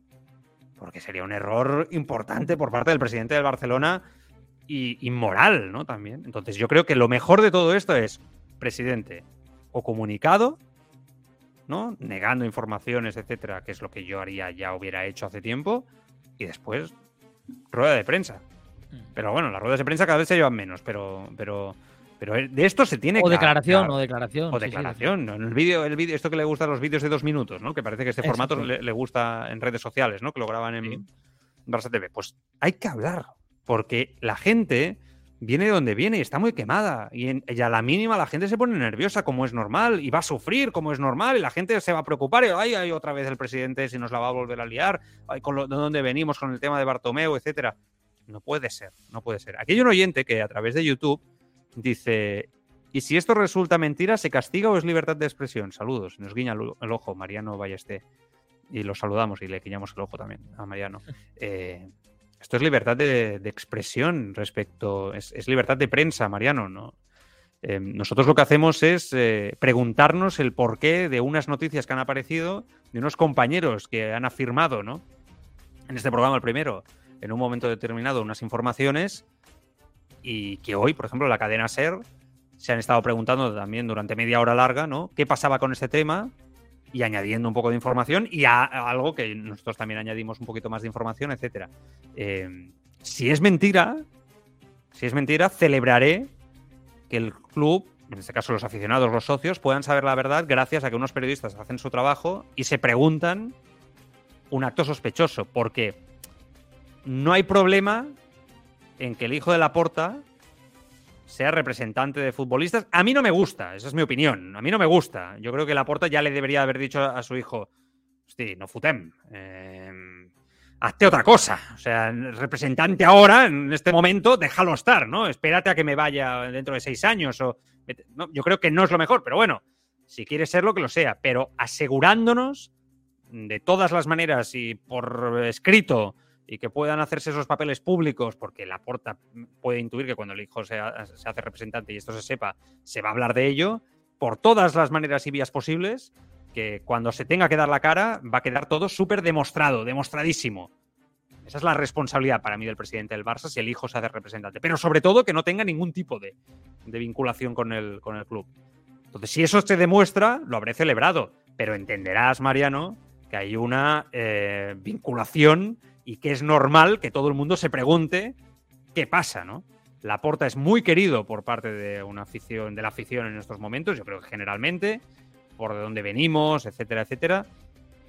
Speaker 1: porque sería un error importante por parte del presidente del Barcelona y inmoral, ¿no? También. Entonces, yo creo que lo mejor de todo esto es, presidente, o comunicado, ¿no? Negando informaciones, etcétera, que es lo que yo haría, ya hubiera hecho hace tiempo, y después, rueda de prensa.
Speaker 2: Mm.
Speaker 1: Pero bueno, las ruedas de prensa cada vez se llevan menos, pero, pero, pero de esto se tiene
Speaker 2: O
Speaker 1: que
Speaker 2: declaración,
Speaker 1: hablar.
Speaker 2: o declaración.
Speaker 1: O
Speaker 2: sí, sí,
Speaker 1: declaración. ¿no? En el vídeo, el vídeo, esto que le gusta a los vídeos de dos minutos, ¿no? Que parece que este formato le, le gusta en redes sociales, ¿no? Que lo graban en
Speaker 2: Sí.
Speaker 1: Barça TV. Pues hay que hablar, porque la gente viene de donde viene y está muy quemada. Y, en- y a la mínima la gente se pone nerviosa, como es normal, y va a sufrir, como es normal, y la gente se va a preocupar. Y, ay, ay, otra vez el presidente, si nos la va a volver a liar, ay, con lo, de dónde venimos con el tema de Bartomeu, etcétera. No puede ser, no puede ser. Aquí hay un oyente que a través de YouTube dice: ¿Y si esto resulta mentira, se castiga o es libertad de expresión? Saludos. Nos guiña el, ojo Mariano Ballesté. Y lo saludamos y le guiñamos el ojo también a Mariano. Eh, esto es libertad de, de expresión respecto. Es, es libertad de prensa, Mariano, ¿no? Eh, nosotros lo que hacemos es eh, preguntarnos el porqué de unas noticias que han aparecido, de unos compañeros que han afirmado, ¿no? En este programa, el primero, en un momento determinado, unas informaciones y que hoy, por ejemplo, la cadena SER se han estado preguntando también durante media hora larga, ¿no? ¿Qué pasaba con este tema? Y añadiendo un poco de información y algo que nosotros también añadimos un poquito más de información, etcétera. Eh, si es mentira, si es mentira, celebraré que el club, en este caso los aficionados, los socios, puedan saber la verdad gracias a que unos periodistas hacen su trabajo y se preguntan un acto sospechoso, porque no hay problema en que el hijo de la porta sea representante de futbolistas. A mí no me gusta, esa es mi opinión. A mí no me gusta. Yo creo que la porta ya le debería haber dicho a su hijo, hosti, no futem. eh, hazte otra cosa. O sea, representante ahora, en este momento, déjalo estar, ¿no? Espérate a que me vaya dentro de seis años. O, no, yo creo que no es lo mejor, pero bueno, si quiere serlo, que lo sea. Pero asegurándonos de todas las maneras y por escrito y que puedan hacerse esos papeles públicos, porque la porta puede intuir que cuando el hijo se, ha- se hace representante y esto se sepa, se va a hablar de ello, por todas las maneras y vías posibles, que cuando se tenga que dar la cara va a quedar todo súper demostrado, demostradísimo. Esa es la responsabilidad para mí del presidente del Barça si el hijo se hace representante. Pero sobre todo que no tenga ningún tipo de, de vinculación con el, con el club. Entonces, si eso se demuestra, lo habré celebrado. Pero entenderás, Mariano, que hay una eh, vinculación y que es normal que todo el mundo se pregunte qué pasa, ¿no? Laporta es muy querido por parte de una afición, de la afición en estos momentos, yo creo que generalmente, por de dónde venimos, etcétera, etcétera.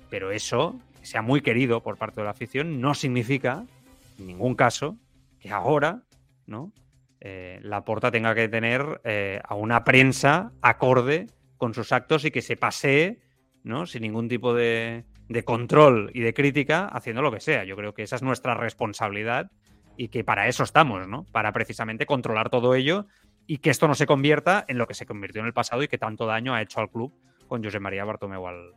Speaker 1: Pero eso, que sea muy querido por parte de la afición, no significa, en ningún caso, que ahora, ¿no? Eh, Laporta tenga que tener eh, a una prensa acorde con sus actos y que se pasee, ¿no? Sin ningún tipo de, de control y de crítica, haciendo lo que sea. Yo creo que esa es nuestra responsabilidad y que para eso estamos, ¿no? Para precisamente controlar todo ello y que esto no se convierta en lo que se convirtió en el pasado y que tanto daño ha hecho al club con José María Bartomeu al,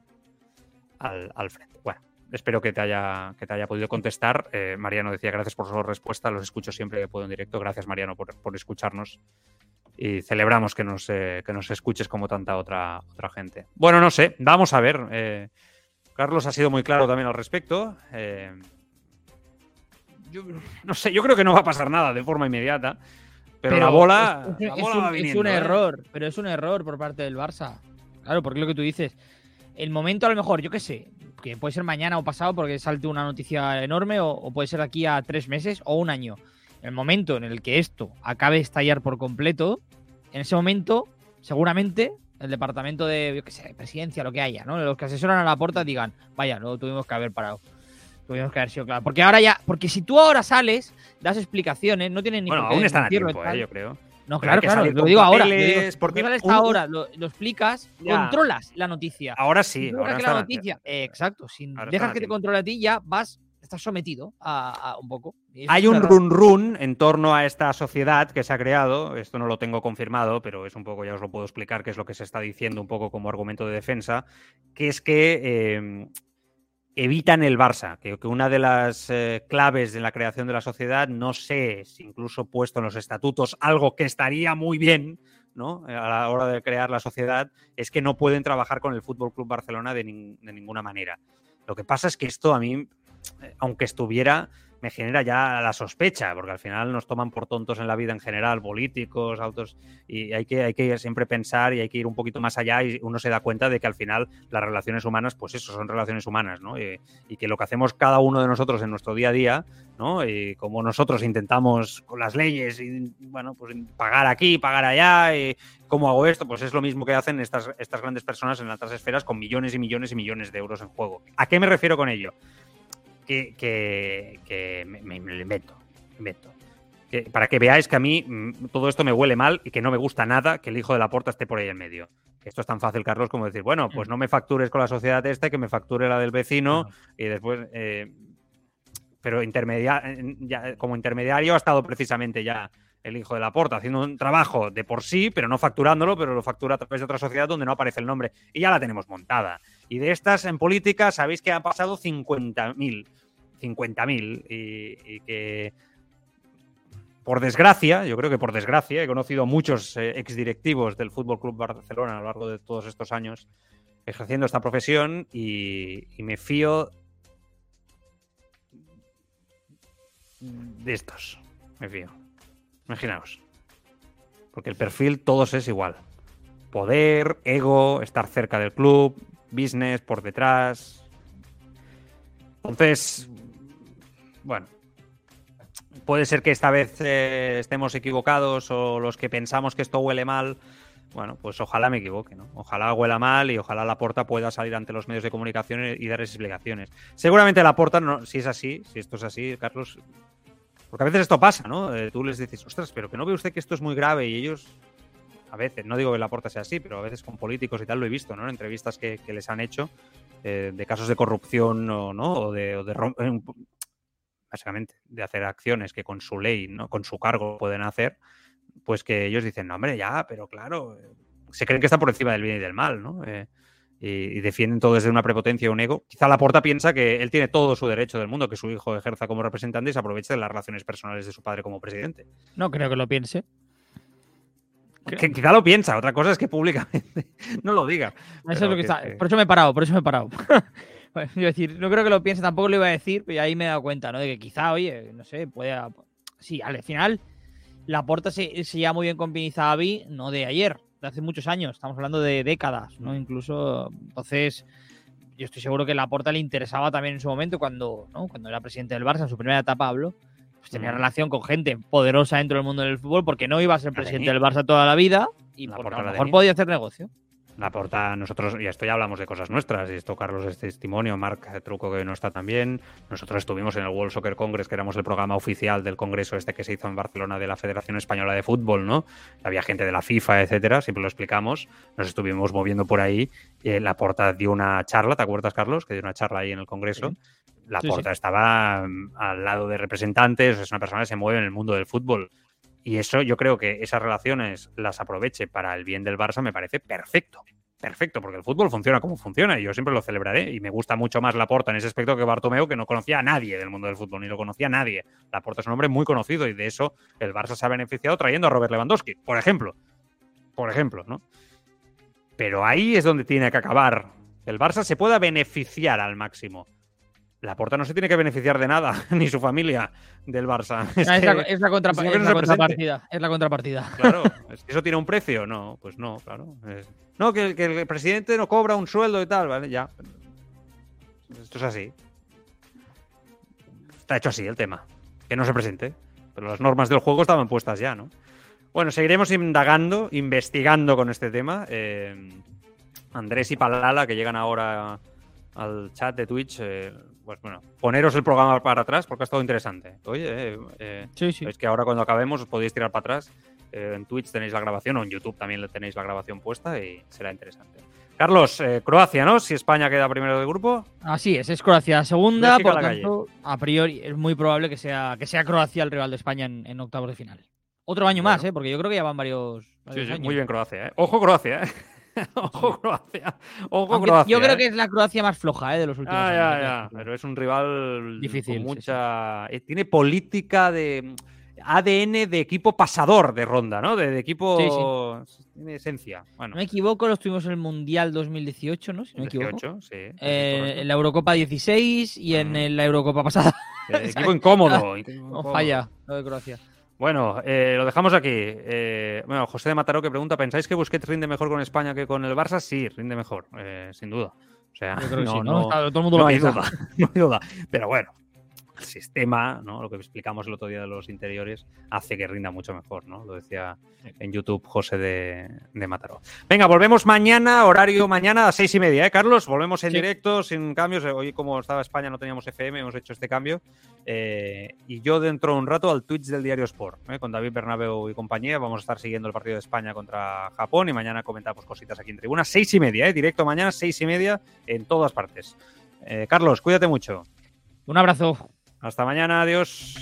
Speaker 1: al, al frente. Bueno, espero que te haya, que te haya podido contestar. Eh, Mariano decía gracias por su respuesta, los escucho siempre que puedo en directo. Gracias, Mariano, por, por escucharnos. Y celebramos que nos, eh, que nos escuches como tanta otra, otra gente. Bueno, no sé, vamos a ver. eh, Carlos ha sido muy claro también al respecto. eh, yo no sé, yo creo que no va a pasar nada de forma inmediata. Pero, la bola,
Speaker 2: es,
Speaker 1: la
Speaker 2: es
Speaker 1: bola
Speaker 2: un,
Speaker 1: va
Speaker 2: es
Speaker 1: viniendo,
Speaker 2: un
Speaker 1: ¿eh?
Speaker 2: error, pero es un error por parte del Barça. Claro, porque lo que tú dices. El momento, a lo mejor, yo qué sé, que puede ser mañana o pasado porque salte una noticia enorme, o, o puede ser aquí a tres meses o un año. El momento en el que esto acabe de estallar por completo, en ese momento, seguramente, el departamento de, yo qué sé, presidencia, lo que haya, ¿no? Los que asesoran a la puerta digan, vaya, lo tuvimos que haber parado. Tuvimos que haber sido claro. Porque ahora ya, porque si tú ahora sales, das explicaciones, no tienen ni
Speaker 1: Bueno, aún están a tiempo, eh, yo creo.
Speaker 2: No,
Speaker 1: Pero
Speaker 2: claro, claro, lo digo ahora. digo,
Speaker 1: porque
Speaker 2: sales
Speaker 1: un-
Speaker 2: ahora, lo, lo explicas,
Speaker 1: Ya.
Speaker 2: controlas la noticia.
Speaker 1: Ahora sí, ahora
Speaker 2: que la noticia, eh, exacto, si
Speaker 1: ahora
Speaker 2: dejas que te controle a ti, ya vas, estás sometido a, a un poco.
Speaker 1: Hay un run run en torno a esta sociedad que se ha creado. Esto no lo tengo confirmado, pero es un poco, ya os lo puedo explicar, qué es lo que se está diciendo un poco como argumento de defensa, que es que eh, evitan el Barça, que, que una de las eh, claves de la creación de la sociedad, no sé si incluso puesto en los estatutos, algo que estaría muy bien, ¿no? A la hora de crear la sociedad, es que no pueden trabajar con el Fútbol Club Barcelona de, nin- de ninguna manera. Lo que pasa es que esto a mí, aunque estuviera, me genera ya la sospecha, porque al final nos toman por tontos en la vida en general, políticos, autos, y hay que, hay que siempre pensar y hay que ir un poquito más allá y uno se da cuenta de que al final las relaciones humanas, pues eso, son relaciones humanas, ¿no? Y, y que lo que hacemos cada uno de nosotros en nuestro día a día, ¿no? Y como nosotros intentamos con las leyes, y, bueno, pues pagar aquí, pagar allá, cómo hago esto, pues es lo mismo que hacen estas, estas grandes personas en las esferas con millones y millones y millones de euros en juego. ¿A qué me refiero con ello? Que, que- que me, me- invento. invento. Que- para que veáis que a mí mm, todo esto me huele mal y que no me gusta nada que el hijo de la porta esté por ahí en medio. Esto es tan fácil, Carlos, como decir, bueno, pues no me factures con la sociedad esta, que me facture la del vecino y después... eh, pero intermedia, ya, como intermediario ha estado precisamente ya el hijo de la porta haciendo un trabajo de por sí, pero no facturándolo, pero lo factura a través de otra sociedad donde no aparece el nombre. Y ya la tenemos montada. Y de estas en política sabéis que han pasado 50.000. 50.000. Y, y que, por desgracia, yo creo que por desgracia, he conocido a muchos eh, exdirectivos del Fútbol Club Barcelona a lo largo de todos estos años ejerciendo esta profesión y, y me fío de estos. Me fío. Imaginaos. Porque el perfil todos es igual. Poder, ego, estar cerca del club, business por detrás. Entonces, bueno, puede ser que esta vez eh, estemos equivocados o los que pensamos que esto huele mal. Bueno, pues ojalá me equivoque, ¿no? Ojalá huela mal y ojalá la porta pueda salir ante los medios de comunicación y dar explicaciones. Seguramente la porta, no, si es así, si esto es así, Carlos, porque a veces esto pasa, ¿no? Eh, tú les dices, ostras, pero que no ve usted que esto es muy grave y ellos, a veces, no digo que la porta sea así, pero a veces con políticos y tal lo he visto, ¿no? En entrevistas que, les han hecho eh, de casos de corrupción o, ¿no? O de, o de eh, básicamente, de hacer acciones que con su ley, ¿no? Con su cargo pueden hacer, pues que ellos dicen, no, hombre, ya, pero claro, se creen que está por encima del bien y del mal, ¿no? Eh, y, y defienden todo desde una prepotencia y un ego. Quizá Laporta piensa que él tiene todo su derecho del mundo, que su hijo ejerza como representante y se aproveche de las relaciones personales de su padre como presidente.
Speaker 2: No creo que lo piense.
Speaker 1: Que quizá lo piensa, otra cosa es que públicamente no lo diga.
Speaker 2: Eso es lo que
Speaker 1: que-
Speaker 2: está.
Speaker 1: que-
Speaker 2: Por eso me he parado, por eso me he parado. Bueno, decir, no creo que lo piense, tampoco lo iba a decir, pero ahí me he dado cuenta, ¿no? De que quizá, oye, no sé, pueda. Sí, al final, la porta se, se lleva muy bien con Pinizabi, no de ayer, de hace muchos años, estamos hablando de décadas, ¿no? Incluso, entonces, yo estoy seguro que la porta le interesaba también en su momento, cuando, ¿no? cuando era presidente del Barça, en su primera etapa hablo, pues tenía
Speaker 1: Mm.
Speaker 2: relación con gente poderosa dentro del mundo del fútbol, porque no iba a ser presidente
Speaker 1: tenía.
Speaker 2: del Barça toda la vida, y
Speaker 1: La
Speaker 2: porque a lo mejor podía hacer negocio.
Speaker 1: La porta, nosotros, y esto ya hablamos de cosas nuestras, y esto Carlos es testimonio, Marc Truco que no está también. Nosotros estuvimos en el World Soccer Congress, que éramos el programa oficial del congreso este que se hizo en Barcelona de la Federación Española de Fútbol, ¿no? Había gente de la FIFA, etcétera, siempre lo explicamos. Nos estuvimos moviendo por ahí. Eh, la porta dio una charla, ¿te acuerdas, Carlos? Que dio una charla ahí en el congreso. La
Speaker 2: Sí,
Speaker 1: porta estaba mm, al lado de representantes, es una persona que se mueve en el mundo del fútbol. Y eso, yo creo que esas relaciones las aproveche para el bien del Barça, me parece perfecto. Perfecto, porque el fútbol funciona como funciona y yo siempre lo celebraré. Y me gusta mucho más Laporta en ese aspecto que Bartomeu, que no conocía a nadie del mundo del fútbol, ni lo conocía a nadie. Laporta es un hombre muy conocido y de eso el Barça se ha beneficiado trayendo a Robert Lewandowski, por ejemplo. Por ejemplo, ¿no? Pero ahí es donde tiene que acabar. El Barça se pueda beneficiar al máximo la Porta no se tiene que beneficiar de nada, ni su familia del Barça. Es,
Speaker 2: Ah, es,
Speaker 1: que-
Speaker 2: la, es
Speaker 1: es
Speaker 2: contrapartida. Es la contrapartida.
Speaker 1: Claro, eso tiene un precio, no, pues no, claro. no, que, que el presidente no cobra un sueldo y tal, ¿vale? Ya. Esto es así. Está hecho así el tema. Que no se presente. Pero las normas del juego estaban puestas ya, ¿no? Bueno, seguiremos indagando, investigando con este tema. Eh, Andrés y Palala, que llegan ahora al chat de Twitch, eh, pues bueno, poneros el programa para atrás porque ha estado interesante. Oye, eh, eh,
Speaker 2: Sí, sí.
Speaker 1: es que ahora cuando acabemos os podéis tirar para atrás. Eh, en Twitch tenéis la grabación o en YouTube también tenéis la grabación puesta y será interesante. Carlos, eh, Croacia, ¿no? Si España queda primero del grupo.
Speaker 2: Así es, es Croacia segunda,
Speaker 1: México a
Speaker 2: por
Speaker 1: la
Speaker 2: tanto, a priori es muy probable que sea, que sea Croacia el rival de España en, en octavos de final. Otro año más. ¿eh? porque yo creo que ya van varios, varios años.
Speaker 1: muy bien Croacia, ¿eh? Ojo Croacia, ¿eh? Ojo Croacia. Ojo
Speaker 2: Aunque
Speaker 1: Croacia.
Speaker 2: yo creo
Speaker 1: ¿eh?
Speaker 2: que es la Croacia más floja ¿eh? de los últimos
Speaker 1: Ah,
Speaker 2: años.
Speaker 1: ya,
Speaker 2: que
Speaker 1: ya. Pero es un rival
Speaker 2: Difícil,
Speaker 1: con
Speaker 2: sí,
Speaker 1: mucha. eh, Tiene política de. ADN de equipo pasador de ronda, ¿no? De, de equipo. Tiene esencia. Bueno,
Speaker 2: No me equivoco, los tuvimos en el Mundial 2018, ¿no? Si no me equivoco.
Speaker 1: 18, sí. sí,
Speaker 2: Eh,
Speaker 1: correcto.
Speaker 2: en la Eurocopa 16 y en
Speaker 1: Mm.
Speaker 2: la Eurocopa pasada.
Speaker 1: Eh, equipo incómodo.
Speaker 2: No
Speaker 1: incómodo.
Speaker 2: falla lo de Croacia.
Speaker 1: Bueno, eh, lo dejamos aquí. Eh, bueno, José de Mataró que pregunta, ¿pensáis que Busquets rinde mejor con España que con el Barça? Sí, rinde mejor, eh, sin duda. O sea,
Speaker 2: Yo creo que
Speaker 1: no,
Speaker 2: sí, ¿no?
Speaker 1: no-
Speaker 2: Está- todo el mundo
Speaker 1: no
Speaker 2: lo
Speaker 1: hay duda, no hay duda. Pero bueno, el sistema, ¿no? Lo que explicamos el otro día de los interiores, hace que rinda mucho mejor, ¿no? Lo decía en YouTube José de, de Mataró. Venga, volvemos mañana, horario mañana a seis y media, ¿eh, Carlos? Volvemos en
Speaker 2: Sí.
Speaker 1: directo, sin cambios. Hoy, como estaba España, no teníamos FM, hemos hecho este cambio. Eh, y yo dentro de un rato al Twitch del Diario Sport, ¿eh? con David Bernabeu y compañía. Vamos a estar siguiendo el partido de España contra Japón y mañana comentamos cositas aquí en tribuna. Seis y media, ¿eh? directo mañana, seis y media en todas partes. Eh, Carlos, cuídate mucho.
Speaker 2: Un abrazo.
Speaker 1: Hasta mañana, adiós.